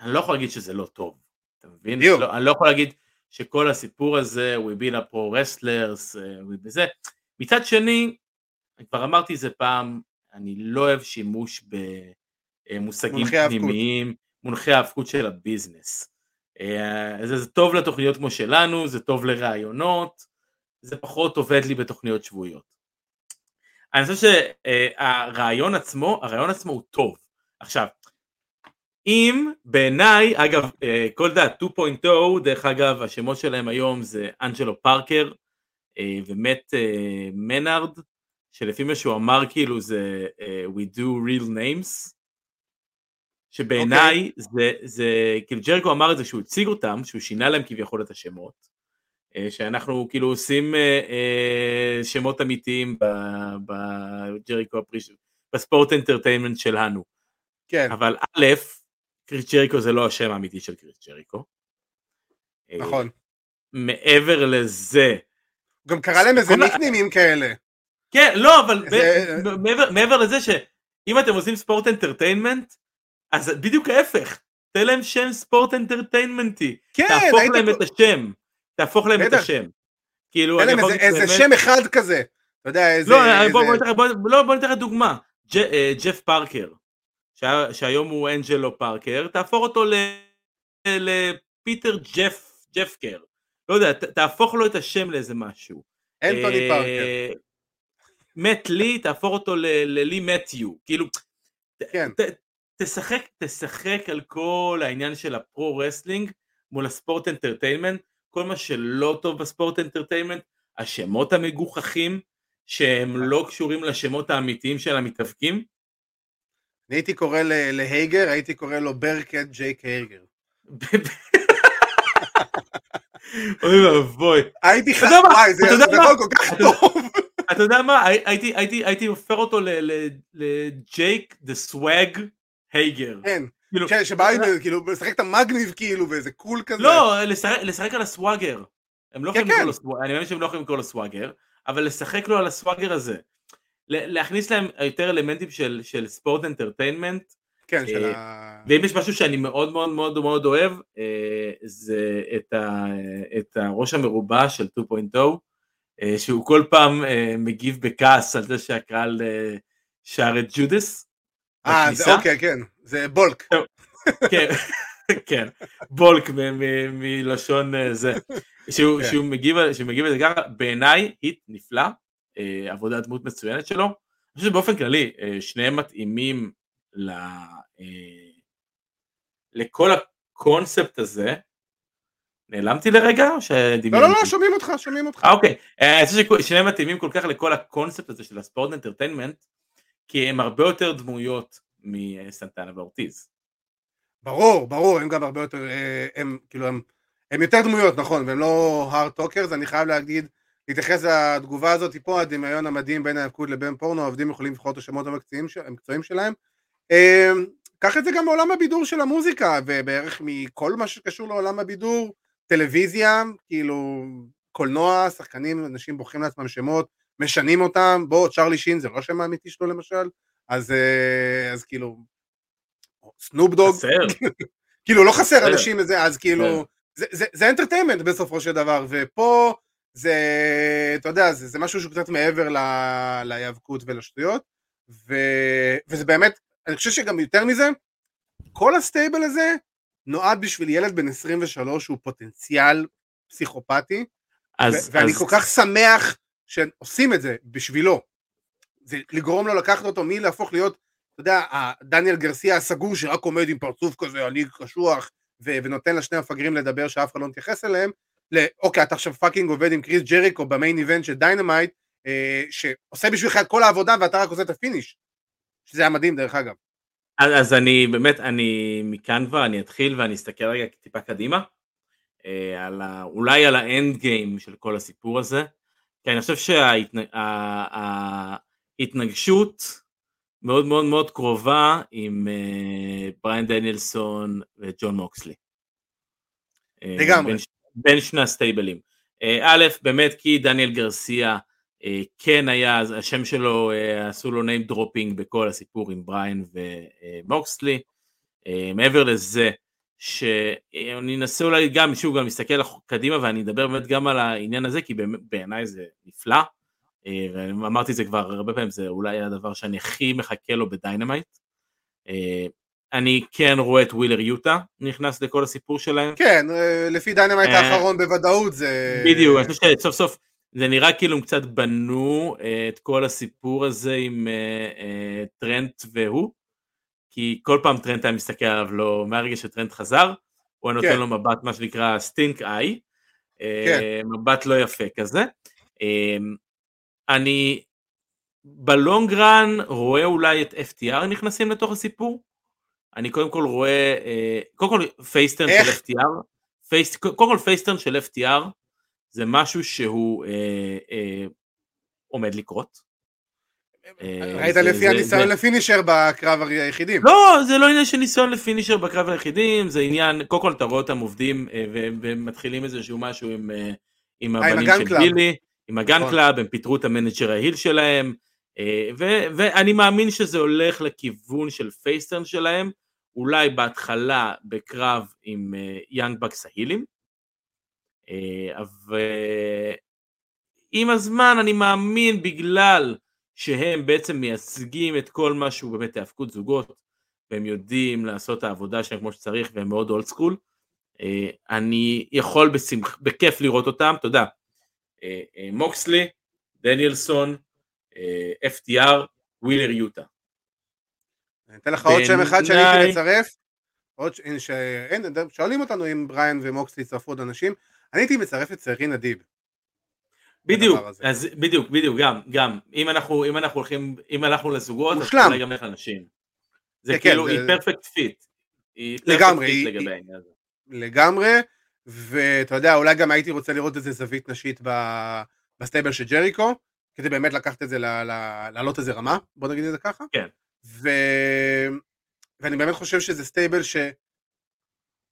אני לא יכול להגיד שזה לא טוב, אתה מבין? לא, אני לא יכול להגיד שכל הסיפור הזה, we be a pro wrestlers, אה, וזה. מצד שני, אני כבר אמרתי את זה פעם, אני לא אוהב שימוש במושגים. פנימיים, מונחי האבקות של הביזנס. אה, זה, זה טוב לתוכניות כמו שלנו, זה טוב לראיונות, זה פחות עובד לי בתוכניות שבועיות. אני חושב שהרעיון עצמו, הרעיון עצמו הוא טוב. עכשיו, אם בעיניי, אגב, אה, כל דעת 2.0, דרך אגב, השמות שלהם היום זה אנג'לו פארקר ומט מנארד, שלפי מה שהוא אמר כאילו זה אה, We do real names, שבעיניי זה, זה, כאילו ג'ריקו אמר את זה שהוא הציג אותם, שהוא שינה להם כביכול את השמות, אה, שאנחנו כאילו עושים אה, אה, שמות אמיתיים ב- ב Jericho Appreciation, ב sports entertainment שלנו. כן, אבל א', קריס ג'ריקו זה לא השם האמיתי של קריס ג'ריקו. נכון. מעבר לזה, גם קרא להם איזה nicknameים כאלה. כן, לא, אבל מעבר לזה שאם אתם עושים sports entertainment, אז בדיוק ההפך, תן להם שם sports entertainmentי, כן, תהפוך להם את השם, תהפוך להם את. השם. כאילו, אני יכול איזה- שם אחד כזה. אתה יודע, איזה... לא, בוא, ניתן לך- לא, בוא ניתן לך דוגמה. ג', אה, ג'ף פארקר, שה, שהיום הוא אנג'לו פארקר, תהפוך אותו לפיטר ג'ף, ג'פקר. לא יודע, תהפוך לו את השם לאיזה משהו. אנטוני אה, פארקר. מט לי, תהפוך אותו ללי מתיו. כאילו, כן. תשחק, תשחק על כל העניין של ה pro wrestling מול ה sports entertainment, כל מה שלא טוב ב sports entertainment, השמות המגוחכים שהם לא קשורים לשמות האמיתיים של המתאבקים. אני הייתי קורא להייגר, הייתי קורא לו ברקט ג'ייק הייגר. אוי ואבוי. הייתי ח... אתה יודע מה? וואי, זה? יכול כל כך טוב. אתה יודע מה, הי- הייתי, הופך אותו לג'ייק the swag הייגר. כן, כאילו, כן, שבא עם, כאילו, משחק את המגניב כאילו, ואיזה קול כזה. לא, לשחק, לשחק על ה swagger. הם לא כן, יכולים כן. לו סוואגר, אני מאמין שהם לא יכולים לקרוא לו סוואגר, אבל לשחק לו על ה swagger הזה. להכניס להם יותר אלמנטים של, של sport entertainment, כן, של אה, ה... ואם יש משהו שאני מאוד מאוד מאוד מאוד אוהב, אה, זה את, ה, את הראש המרובע של 2.0, אה, שהוא כל פעם אה, מגיב בכעס על זה שהקהל אה, שר את ג'ודס. אה. אוקיי, כן, זה בולק. כן, כן, בולק מלשון אה, זה, שהוא, כן. שהוא מגיב, שהוא מגיב לזה ככה, בעיניי heat נפלא, אה, עבודת דמות מצוינת שלו, אני חושב שבאופן כללי אה, שניהם מתאימים ל, לכל הקונספט הזה, נעלמתי לרגע או לא, שדמיינתי? לא, לא, שומעים אותך, שומעים אותך. אוקיי, אני חושב ששניהם מתאימים כל כך לכל הקונספט הזה של ה sport entertainment, כי הם הרבה יותר דמויות מסנטנה ואורטיז. ברור, ברור, הם גם הרבה יותר, אה, הם כאילו, הם, הם יותר דמויות, נכון, והם לא hard talkers, אני חייב להגיד, להתייחס לתגובה הזאת פה, הדמיון המדהים בין ההיאבקות לבין פורנו, העובדים יכולים לבחור את השמות המקצועיים שלהם. אה, קח את זה גם מעולם הבידור של המוזיקה, ובערך מכל מה שקשור לעולם הבידור, טלוויזיה, כאילו, קולנוע, שחקנים, אנשים בוחרים לעצמם שמות, משנים אותם, בוא, צ'רלי שין זה לא השם האמיתי שלו למשל, אז, אה, אז כאילו, סנופ דוג. כאילו לא חסר. אנשים לזה, אז כאילו, בסדר. זה- entertainment בסופו של דבר, ופה זה, אתה יודע, זה, זה משהו שהוא קצת מעבר ל, להיאבקות ולשטויות, ו, וזה באמת, אני חושב שגם יותר מזה, כל ה stable הזה נועד בשביל ילד בן 23 שהוא פוטנציאל פסיכופתי, אז, ו- ואני אז... כל כך שמח שעושים את זה בשבילו. זה לגרום לו לקחת אותו מלהפוך להיות, אתה יודע, דניאל גרסיה הסגור שרק עומד עם פרצוף כזה, אני קשוח, ו- ונותן לשני המפגרים לדבר שאף אחד לא מתייחס אליהם, לאוקיי, אתה עכשיו fucking עובד עם קריס ג'ריקו ב main event של דיינמייט, אה, שעושה בשבילך את כל העבודה ואתה רק עושה את ה finish. שזה היה מדהים דרך אגב. אז, אז אני באמת, אני מכאן כבר, אני אתחיל ואני אסתכל רגע טיפה קדימה, אה, על ה, אולי על ה end game של כל הסיפור הזה, כי אני חושב שההתנגשות שה, מאוד מאוד מאוד קרובה עם אה, בריין דניאלסון וג'ון מוקסלי. אה, לגמרי. בין, בין שני הסטייבלים. אה, א', באמת כי דניאל גרסיה כן היה, השם שלו, עשו לו name dropping בכל הסיפור עם בריין ומוקסלי. מעבר לזה, שאני אנסה אולי גם, שוב, גם להסתכל קדימה ואני אדבר באמת גם על העניין הזה, כי בעיניי זה נפלא. ואמרתי את זה כבר הרבה פעמים, זה אולי הדבר שאני הכי מחכה לו בדיינמייט. אני כן רואה את ווילר יוטה נכנס לכל הסיפור שלהם. כן, לפי דיינמייט האחרון בוודאות זה... בדיוק, אני חושב שסוף סוף זה נראה כאילו הם קצת בנו אה, את כל הסיפור הזה עם אה, אה, טרנט והוא, כי כל פעם טרנט היה מסתכל עליו לא, מהרגע שטרנט חזר, הוא היה נותן כן. לו מבט מה שנקרא stink eye, כן. מבט לא יפה כזה. אני ב long run רואה אולי את FTR נכנסים לתוך הסיפור. אני קודם כל רואה, קודם כל face turn של FTR, face, קודם כל face turn של FTR, זה משהו שהוא אה, אה, עומד לקרות. אה, ראית לפי הניסיון ל finisher בקרב היחידים. לא, זה לא עניין של ניסיון ל finisher בקרב היחידים, זה עניין, קודם כל אתה רואה אותם עובדים אה, ומתחילים איזשהו משהו עם, אה, עם הבנים של בילי, עם הגן נכון. קלאב, הם פיטרו את ה manager ה heel שלהם, ואני מאמין שזה הולך לכיוון של face turn שלהם, אולי בהתחלה בקרב עם יאנג בקס ההילים, ועם אה, הזמן אני מאמין בגלל שהם בעצם מייצגים את כל מה שהוא באמת היאבקות זוגות והם יודעים לעשות את העבודה שלהם כמו שצריך והם מאוד old school אה, אני יכול בשמח, בכיף לראות אותם, אתה יודע, אה, מוקסלי, דניאלסון, FTR, ווילר יוטה. אני אתן לך עוד שם אחד שאני הייתי לצרף, עוד ש... אין, שואלים אותנו אם בריין ומוקסלי צרפו עוד אנשים, אני הייתי מצרף את סרין אדיב. בדיוק, אז בדיוק, בדיוק, גם, גם, אם אנחנו, אם אנחנו הולכים, אם הלכנו לזוגות, אז אולי גם לך נשים. זה כן, כן, כאילו, היא perfect fit. לגמרי, לגמרי, ואתה יודע, אולי גם הייתי רוצה לראות איזה זווית נשית ב stable של ג'ריקו, כדי באמת לקחת את זה, לעלות איזה רמה, בוא נגיד את זה ככה. כן. ואני באמת חושב שזה stable ש...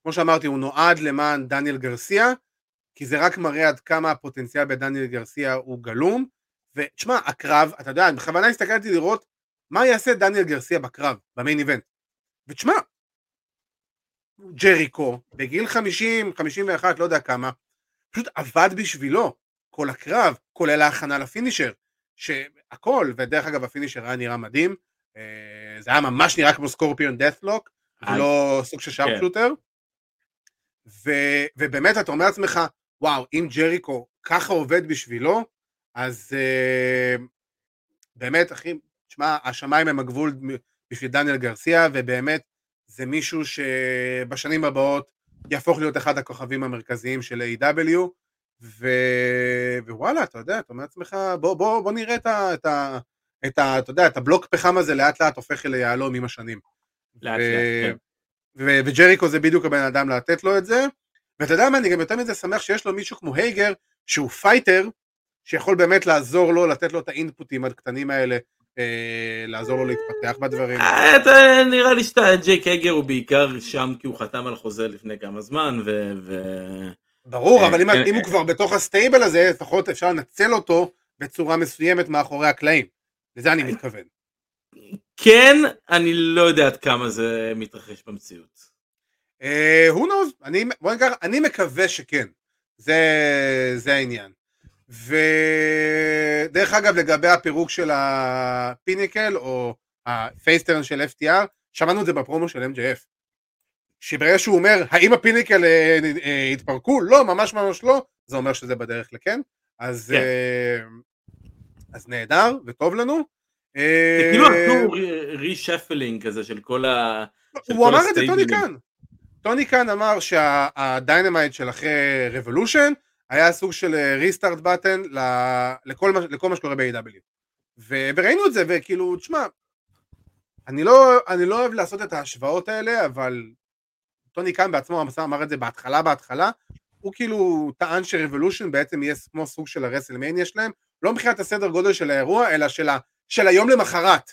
כמו שאמרתי, הוא נועד למען דניאל גרסיה, כי זה רק מראה עד כמה הפוטנציאל בדניאל גרסיה הוא גלום, ותשמע, הקרב, אתה יודע, בכוונה הסתכלתי לראות מה יעשה דניאל גרסיה בקרב, במיין איבנט. ותשמע, ג'ריקו, בגיל 50, 51, לא יודע כמה, פשוט עבד בשבילו כל הקרב, כולל ההכנה לפינישר, שהכל, ודרך אגב הפינישר היה נראה מדהים, אה, זה היה ממש נראה כמו סקורפיון דאט'לוק, ולא סוג של שרפ שוטר. ובאמת אתה אומר לעצמך, וואו, אם ג'ריקו ככה עובד בשבילו, אז uh, באמת, אחי, תשמע, השמיים הם הגבול בשביל דניאל גרסיה, ובאמת זה מישהו שבשנים הבאות יהפוך להיות אחד הכוכבים המרכזיים של A.W. ו... ווואלה, אתה יודע, אתה אומר לעצמך, בוא, בוא, בוא נראה את ה... את ה... את ה... אתה יודע, את הבלוק פחם הזה לאט לאט הופך ליהלום עם השנים. לאט ו... לאט, כן. ו... וג'ריקו זה בדיוק הבן אדם לתת לו את זה, ואתה יודע מה, אני גם יותר מזה שמח שיש לו מישהו כמו הייגר, שהוא fighter, שיכול באמת לעזור לו, לתת לו את האינפוטים הקטנים האלה, אה, לעזור לו להתפתח בדברים. אה, נראה לי שג'ייק הייגר הוא בעיקר שם כי הוא חתם על חוזה לפני כמה זמן, ו... ו... ברור, אה, אבל אם, אה, אם הוא כבר בתוך ה stable הזה, לפחות אפשר לנצל אותו בצורה מסוימת מאחורי הקלעים. לזה אני מתכוון. כן, אני לא יודע עד כמה זה מתרחש במציאות. Uh, who knows, אני, בוא נקרא, אני מקווה שכן, זה, זה העניין. ודרך אגב, לגבי הפירוק של הפיניקל, או ה face turn של FTR, שמענו את זה בפרומו של MJF. שברגע שהוא אומר, האם הפיניקל אה, אה, התפרקו? לא, ממש ממש לא, זה אומר שזה בדרך לכן. אז, כן. אה, אז נהדר וטוב לנו. זה כאילו עשו reshuffling כזה של כל ה... של הוא אמר את זה, טוני הסטייבלים. טוני קאן אמר שה Dynamite של אחרי Revolution היה סוג של restart button לכל, לכל מה שקורה ב-AEW. וראינו את זה, וכאילו, תשמע, אני לא, אני לא אוהב לעשות את ההשוואות האלה, אבל טוני קאן בעצמו אמר- את זה בהתחלה בהתחלה, הוא כאילו טען ש Revolution בעצם יהיה כמו סוג של ה WrestleMania שלהם, לא מבחינת הסדר גודל של האירוע, אלא של, ה, של היום למחרת.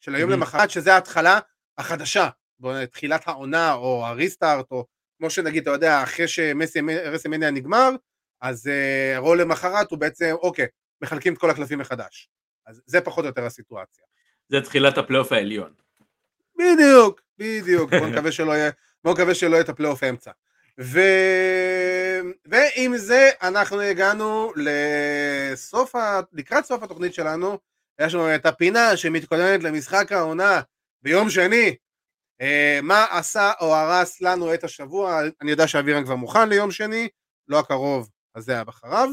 של היום אהם. למחרת, שזה ההתחלה החדשה, תחילת העונה, או ה restart, או כמו שנגיד, אתה יודע, אחרי ש WrestleMania נגמר, אז uh, רול למחרת הוא בעצם, אוקיי, מחלקים את כל הקלפים מחדש. אז זה פחות או יותר הסיטואציה. זה תחילת הפלייאוף העליון. בדיוק, בדיוק, בוא נקווה שלא יהיה, בוא נקווה שלא יהיה את הפלייאוף האמצע. ו... ועם זה אנחנו הגענו לסוף, ה... לקראת סוף התוכנית שלנו, יש לנו את הפינה שמתכוננת למשחק העונה ביום שני. אה, מה עשה או הרס לנו את השבוע, אני יודע שאבירן כבר מוכן ליום שני, לא הקרוב, אז זה הבחריו,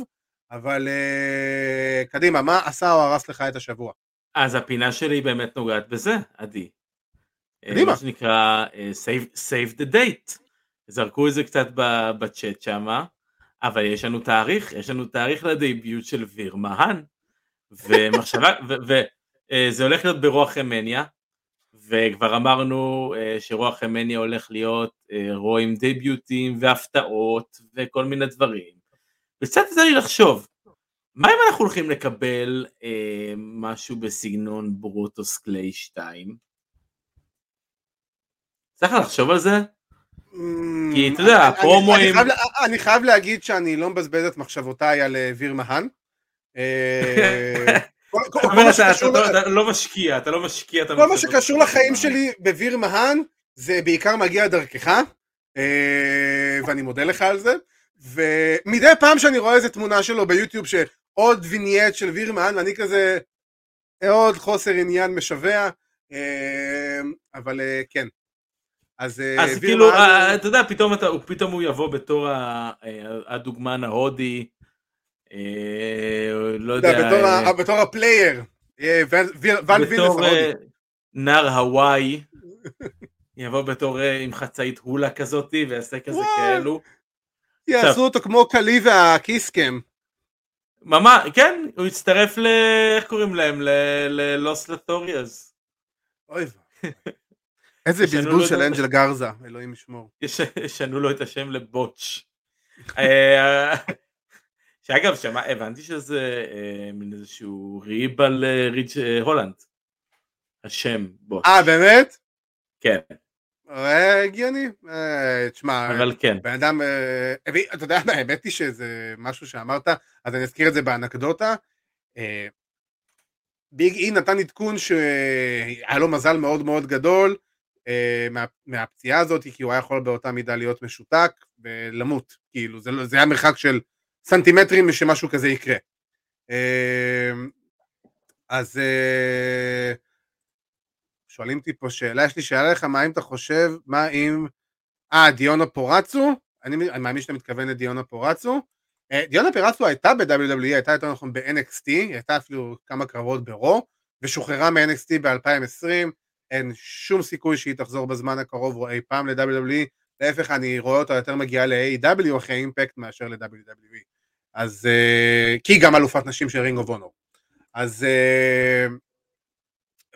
אבל אה, קדימה, מה עשה או הרס לך את השבוע? אז הפינה שלי באמת נוגעת בזה, עדי. אה, קדימה. מה שנקרא save, save the date. זרקו את זה קצת בצ'אט שמה, אבל יש לנו תאריך, יש לנו תאריך לדייביוט של ויר מהן, ומחשבה, וזה הולך להיות ברוח המניה, וכבר אמרנו אה, שרוח המניה הולך להיות אה, רו עם דייביוטים והפתעות וכל מיני דברים. וקצת יצא לי לחשוב, מה אם אנחנו הולכים לקבל אה, משהו בסגנון ברוטוס קליי 2? צריך לחשוב על זה? כי אתה יודע, הפרומואים- אני חייב להגיד שאני לא מבזבז את מחשבותיי על ויר מהן. אתה- לא- לא משקיע, אתה לא משקיע כל מה שקשור לחיים. שלי בוויר מהן זה בעיקר מגיע דרכך אה, ואני מודה לך על זה. ומדי פעם שאני רואה איזה תמונה שלו ביוטיוב שעוד וינייט של ויר מהן ואני כזה עוד חוסר עניין משווע אה, אבל אה, כן. אז אז כאילו, אתה יודע, פתאום אתה- פתאום הוא יבוא בתור הדוגמן ההודי, לא אתה יודע, בתור אה, הפלייר אה, בתור. אה, נער הוואי, יבוא בתור אה, עם חצאית הולה כזאתי ויעשה כזה. כאלו. יעשו אותו כמו קלי והקיסקם ממש, כן, הוא הצטרף ל... איך קוראים להם? ללוס לטוריאז. אוי. איזה בזבוז של אנג'ל גרזה אלוהים ישמור ישנו לו את השם לבוטש. שאגב, שמע, הבנתי שזה אה, מין איזשהו ריב על אה, ריץ' אה, הולנד. השם בוטש. אה באמת? כן, אה, הגיוני. אה, תשמע, אבל כן. בן אדם, אה, אתה יודע האמת היא שזה משהו שאמרת, אז אני אזכיר את זה באנקדוטה. ביג אי נתן עדכון שהיה לו מזל מאוד מאוד גדול מה- מהפציעה הזאת, כי הוא היה יכול באותה מידה להיות משותק ולמות. כאילו, זה לא- זה היה מרחק של סנטימטרים שמשהו כזה יקרה. אה, אז אה, שואלים אותי פה שאלה, יש לי שאלה לך, מה אם אתה חושב, מה אם... אה, דיונה פורצו? אני, אני מאמין שאתה מתכוון לדיונה פורצו. אה, דיונה פורצו הייתה ב-WWE, הייתה יותר נכון ב-NXT, היא הייתה אפילו כמה קרבות ברו, ושוחררה מ-NXT ב-2020, אין שום סיכוי שהיא תחזור בזמן הקרוב או אי פעם ל-WWE, להפך אני רואה אותה יותר מגיעה ל-AEW אחרי אימפקט מאשר ל-WWE. אז, אה, כי היא גם אלופת נשים של רינג אוף אונור. אז, אה,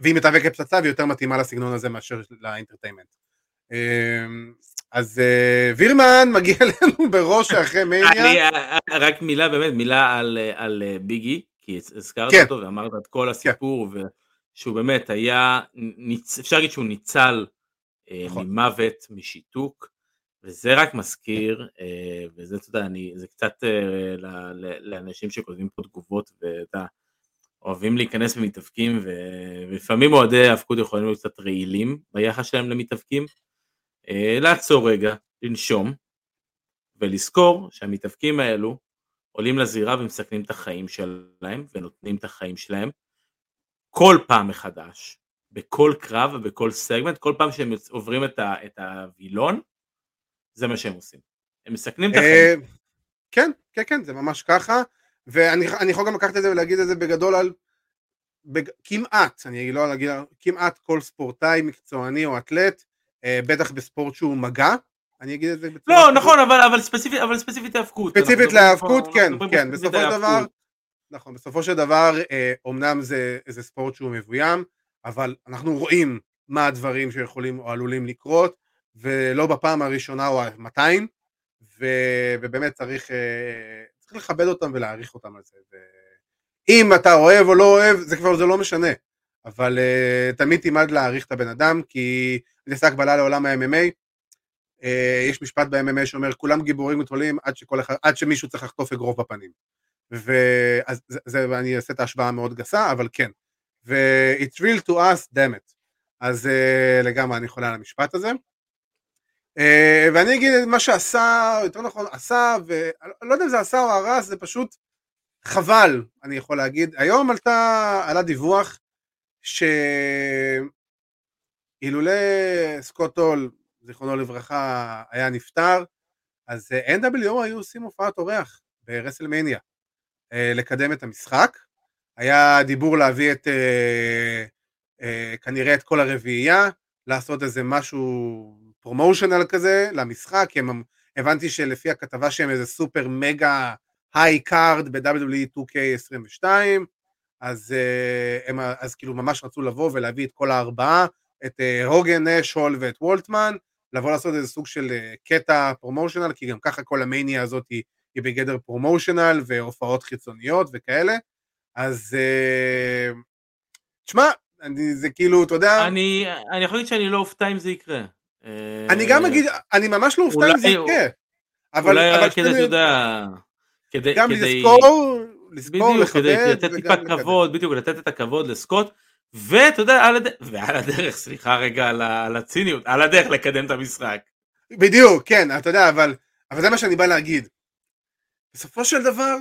והיא מתאבקת פצצה והיא יותר מתאימה לסגנון הזה מאשר לאינטרטיימנט. אה, אז אה, וירמן מגיע אלינו בראש אחרי מניה. רק מילה, באמת, מילה על, על ביגי, כי הזכרת כן. אותו ואמרת את כל הסיפור, ושהוא באמת היה, ניצ... אפשר להגיד שהוא ניצל נכון. ממוות, משיתוק, וזה רק מזכיר, אה, וזה, אתה יודע, אני, זה קצת אה, לאנשים שכותבים פה תגובות, ואתה, אוהבים להיכנס במתאבקים, ולפעמים אוהדי האבקות יכולים להיות קצת רעילים ביחס שלהם למתאבקים. אה, לעצור רגע, לנשום, ולזכור שהמתאבקים האלו עולים לזירה ומסכנים את החיים שלהם ונותנים את החיים שלהם כל פעם מחדש, בכל קרב ובכל סגמנט, כל פעם שהם עוברים את, ה, את הווילון, זה מה שהם עושים. הם מסכנים את החיים. אה, כן, כן, כן, זה ממש ככה, ואני יכול גם לקחת את זה ולהגיד את זה בגדול על בג... כמעט, אני לא אגיד, כמעט כל ספורטאי מקצועני או אתלט, אה, בטח בספורט שהוא מגע, אני אגיד את זה בצורה... לא, נכון, אבל, אבל ספציפית, אבל ספציפית להאבקות. ספציפית להאבקות, כן, כן, בסופו של דבר, נכון, בסופו של דבר, אומנם זה, זה ספורט שהוא מבוים, אבל אנחנו רואים מה הדברים שיכולים או עלולים לקרות, ולא בפעם הראשונה או המאתיים, ובאמת צריך, אה, צריך לכבד אותם ולהעריך אותם על זה. ו... אם אתה אוהב או לא אוהב, זה כבר זה לא משנה, אבל uh, תמיד תלמד להעריך את הבן אדם, כי אני אעשה הקבלה לעולם ה-MMA, uh, יש משפט ב-MMA שאומר, כולם גיבורים גדולים עד, עד שמישהו צריך לחטוף אגרוף בפנים. ואני אעשה את ההשוואה המאוד גסה, אבל כן. ו-it's real to us, damn it. אז uh, לגמרי אני חולה על המשפט הזה. Uh, ואני אגיד את מה שעשה, יותר נכון, עשה, ואני לא יודע אם זה עשה או הרס, זה פשוט חבל, אני יכול להגיד. היום עלתה, עלה דיווח שאילולא סקוט הול, זיכרונו לברכה, היה נפטר, אז NWO היו עושים הופעת אורח ברסלמניה אה, לקדם את המשחק. היה דיבור להביא את, אה, אה, כנראה את כל הרביעייה, לעשות איזה משהו promotional כזה למשחק, הם, הבנתי שלפי הכתבה שהם איזה super mega high card ב-WWE 2K22, אז, אה, הם, אז כאילו ממש רצו לבוא ולהביא את כל הארבעה, את אה, הוגן, נש, הול ואת וולטמן, לבוא לעשות איזה סוג של אה, קטע promotional, כי גם ככה כל המניה הזאת היא, היא בגדר פרומושנל והופעות חיצוניות וכאלה, אז תשמע, זה כאילו, אתה יודע... אני, אני יכול להגיד שאני לא אופתע אם זה יקרה. אני גם אגיד, אני ממש לא אופתע אם זה יקרה. אולי רק כדי, אתה יודע... כדי, גם לזכור, לזכור, בדיוק, לכבד, כדי לתת טיפה כבוד, בדיוק, לתת את הכבוד לסקוט, ואתה יודע, על הדרך, ועל הדרך, סליחה רגע על, על הציניות, על הדרך לקדם את המשחק. בדיוק, כן, אתה יודע, אבל, אבל זה מה שאני בא להגיד. בסופו של דבר,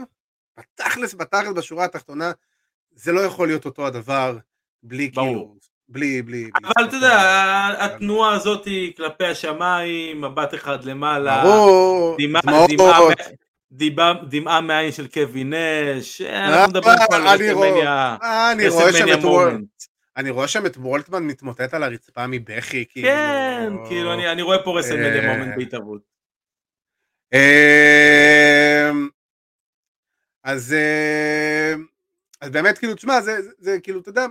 בתכלס, בתכלס, בשורה התחתונה, זה לא יכול להיות אותו הדבר, בלי ברור. כאילו, בלי, בלי... אבל אתה יודע, התנועה הזאת כלפי השמיים, מבט אחד למעלה, ברור, דמעות, דמעה מהעין של קווין נש, אנחנו אה, מדברים פה על WrestleMania, WrestleMania moment. אני רואה שם את וולטמן מתמוטט על הרצפה מבכי, כאילו... כן, כאילו, אני רואה פה WrestleMania אה, moment בהתהוות. אמ, אז באמת, כאילו, תשמע, זה כאילו, אתה יודע,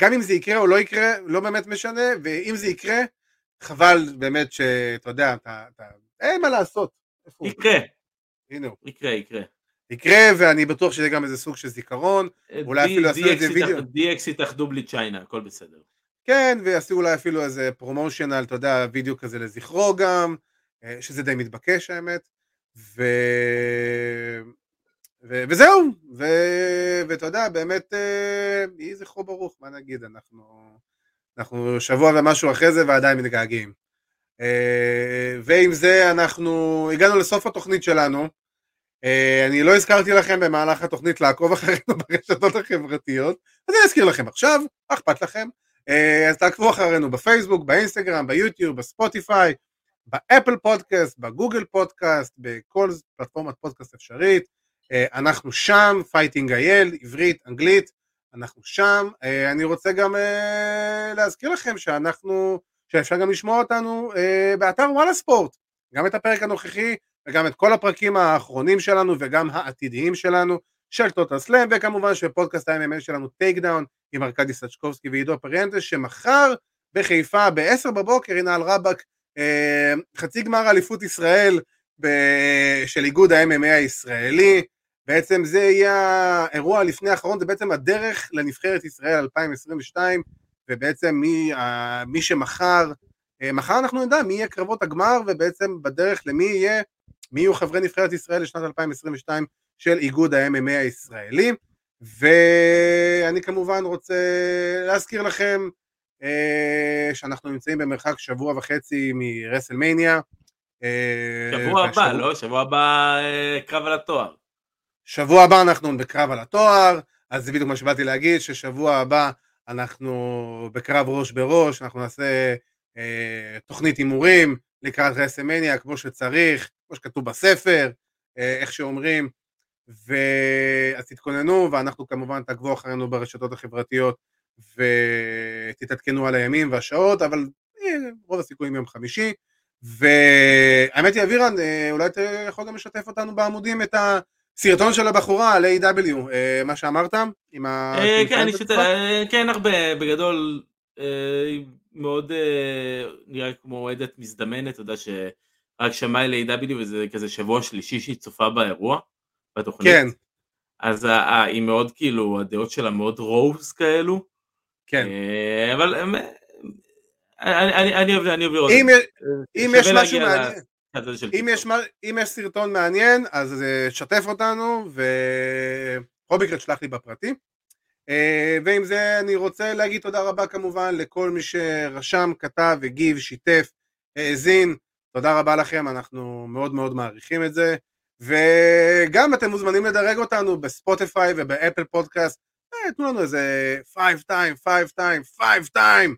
גם אם זה יקרה או לא יקרה, לא באמת משנה, ואם זה יקרה, חבל באמת שאתה יודע, אתה, אתה, אין מה לעשות. יקרה, הנה הוא. יקרה, יקרה. יקרה, ואני בטוח שזה גם איזה סוג של זיכרון, אה, אולי אפילו יעשו את זה וידאו. DX יתאחדו בלי צ'יינה, הכל בסדר. כן, ויעשו אולי אפילו איזה פרומושנל, אתה יודע, וידאו כזה לזכרו גם, אה, שזה די מתבקש האמת, ו... ו... וזהו, ו... ואתה יודע, באמת, אה, יהי זכרו ברוך, מה נגיד, אנחנו, אנחנו שבוע ומשהו אחרי זה ועדיין מתגעגעים. אה, ועם זה אנחנו הגענו לסוף התוכנית שלנו. אה, אני לא הזכרתי לכם במהלך התוכנית לעקוב אחרינו ברשתות החברתיות, אז אני אזכיר לכם עכשיו, אכפת לכם? אז תעקבו אחרינו בפייסבוק, באינסטגרם, ביוטיוב, בספוטיפיי, באפל פודקאסט, בגוגל פודקאסט, בכל פלטפורמת פודקאסט אפשרית. אנחנו שם, פייטינג אייל, עברית, אנגלית, אנחנו שם. אני רוצה גם להזכיר לכם שאנחנו שאפשר גם לשמוע אותנו אה, באתר וואלה ספורט, גם את הפרק הנוכחי וגם את כל הפרקים האחרונים שלנו וגם העתידיים שלנו של Total Slam וכמובן של פודקאסט ה-MMA שלנו Takedown עם ארכדי סצ'קובסקי ועידו פריאנטס שמחר בחיפה ב-10 בבוקר הנה על רבאק אה, חצי גמר אליפות ישראל של איגוד ה-MMA הישראלי בעצם זה יהיה האירוע לפני האחרון, זה בעצם הדרך לנבחרת ישראל 2022 ובעצם מי, מי שמחר, אה, מחר אנחנו נדע מי יהיה קרבות הגמר ובעצם בדרך למי יהיה, מי יהיו חברי נבחרת ישראל לשנת 2022 של איגוד ה-MMA הישראלי ואני כמובן רוצה להזכיר לכם אה, שאנחנו נמצאים במרחק שבוע וחצי מרסלמניה. אה, שבוע הבא, לא? שבוע הבא קרב על התואר. שבוע הבא אנחנו בקרב על התואר, אז זה בדיוק מה שבאתי להגיד, ששבוע הבא אנחנו בקרב ראש בראש, אנחנו נעשה אה, תוכנית הימורים לקראת רסמניה כמו שצריך, כמו שכתוב בספר, אה, איך שאומרים, ו... אז תתכוננו, ואנחנו כמובן תעקבו אחרינו ברשתות החברתיות ותתעדכנו על הימים והשעות, אבל אה, רוב הסיכויים יום חמישי. והאמת היא, אבירן, אה, אולי אתה יכול גם לשתף אותנו בעמודים את הסרטון של הבחורה על A.W, אה, מה שאמרת? עם ה... כן, אני שת... כן, הרבה, בגדול, מאוד נראה כמו אוהדת מזדמנת, אתה יודע שרק שמעה ל-A.W וזה כזה שבוע שלישי שהיא צופה באירוע, בתוכנית. כן. אז היא מאוד כאילו, הדעות שלה מאוד רוז כאלו. כן. אבל אני אוהב לראות. אם יש משהו מעניין, אם יש סרטון מעניין, אז שתף אותנו, ובכל מקרה תשלח לי בפרטי. ועם זה אני רוצה להגיד תודה רבה כמובן לכל מי שרשם, כתב, הגיב, שיתף, האזין. תודה רבה לכם, אנחנו מאוד מאוד מעריכים את זה. וגם אתם מוזמנים לדרג אותנו בספוטיפיי ובאפל פודקאסט. תנו לנו איזה 5 time, 5 time, 5 time.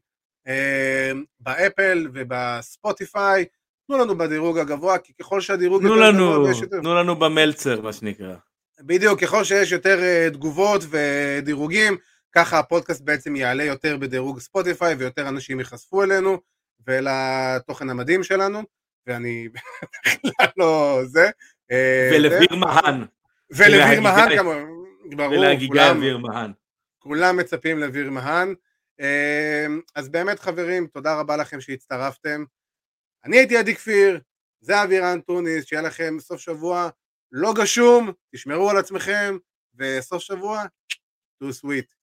באפל ובספוטיפיי, תנו לנו בדירוג הגבוה, כי ככל שהדירוג יותר גבוה, יש יותר... תנו לנו במלצר, מה שנקרא. בדיוק, ככל שיש יותר אה, תגובות ודירוגים, ככה הפודקאסט בעצם יעלה יותר בדירוג ספוטיפיי, ויותר אנשים ייחשפו אלינו ולתוכן המדהים שלנו, ואני בכלל לא זה. אה, ולביר מהן. ולביר מהן כמובן, ברור, ולהגיגה אוויר מהן. כולם מצפים לביר מהן. אמ, אז באמת חברים, תודה רבה לכם שהצטרפתם. אני הייתי עדי כפיר, זה אבירן טוניס, שיהיה לכם סוף שבוע לא גשום, תשמרו על עצמכם, וסוף שבוע, too sweet.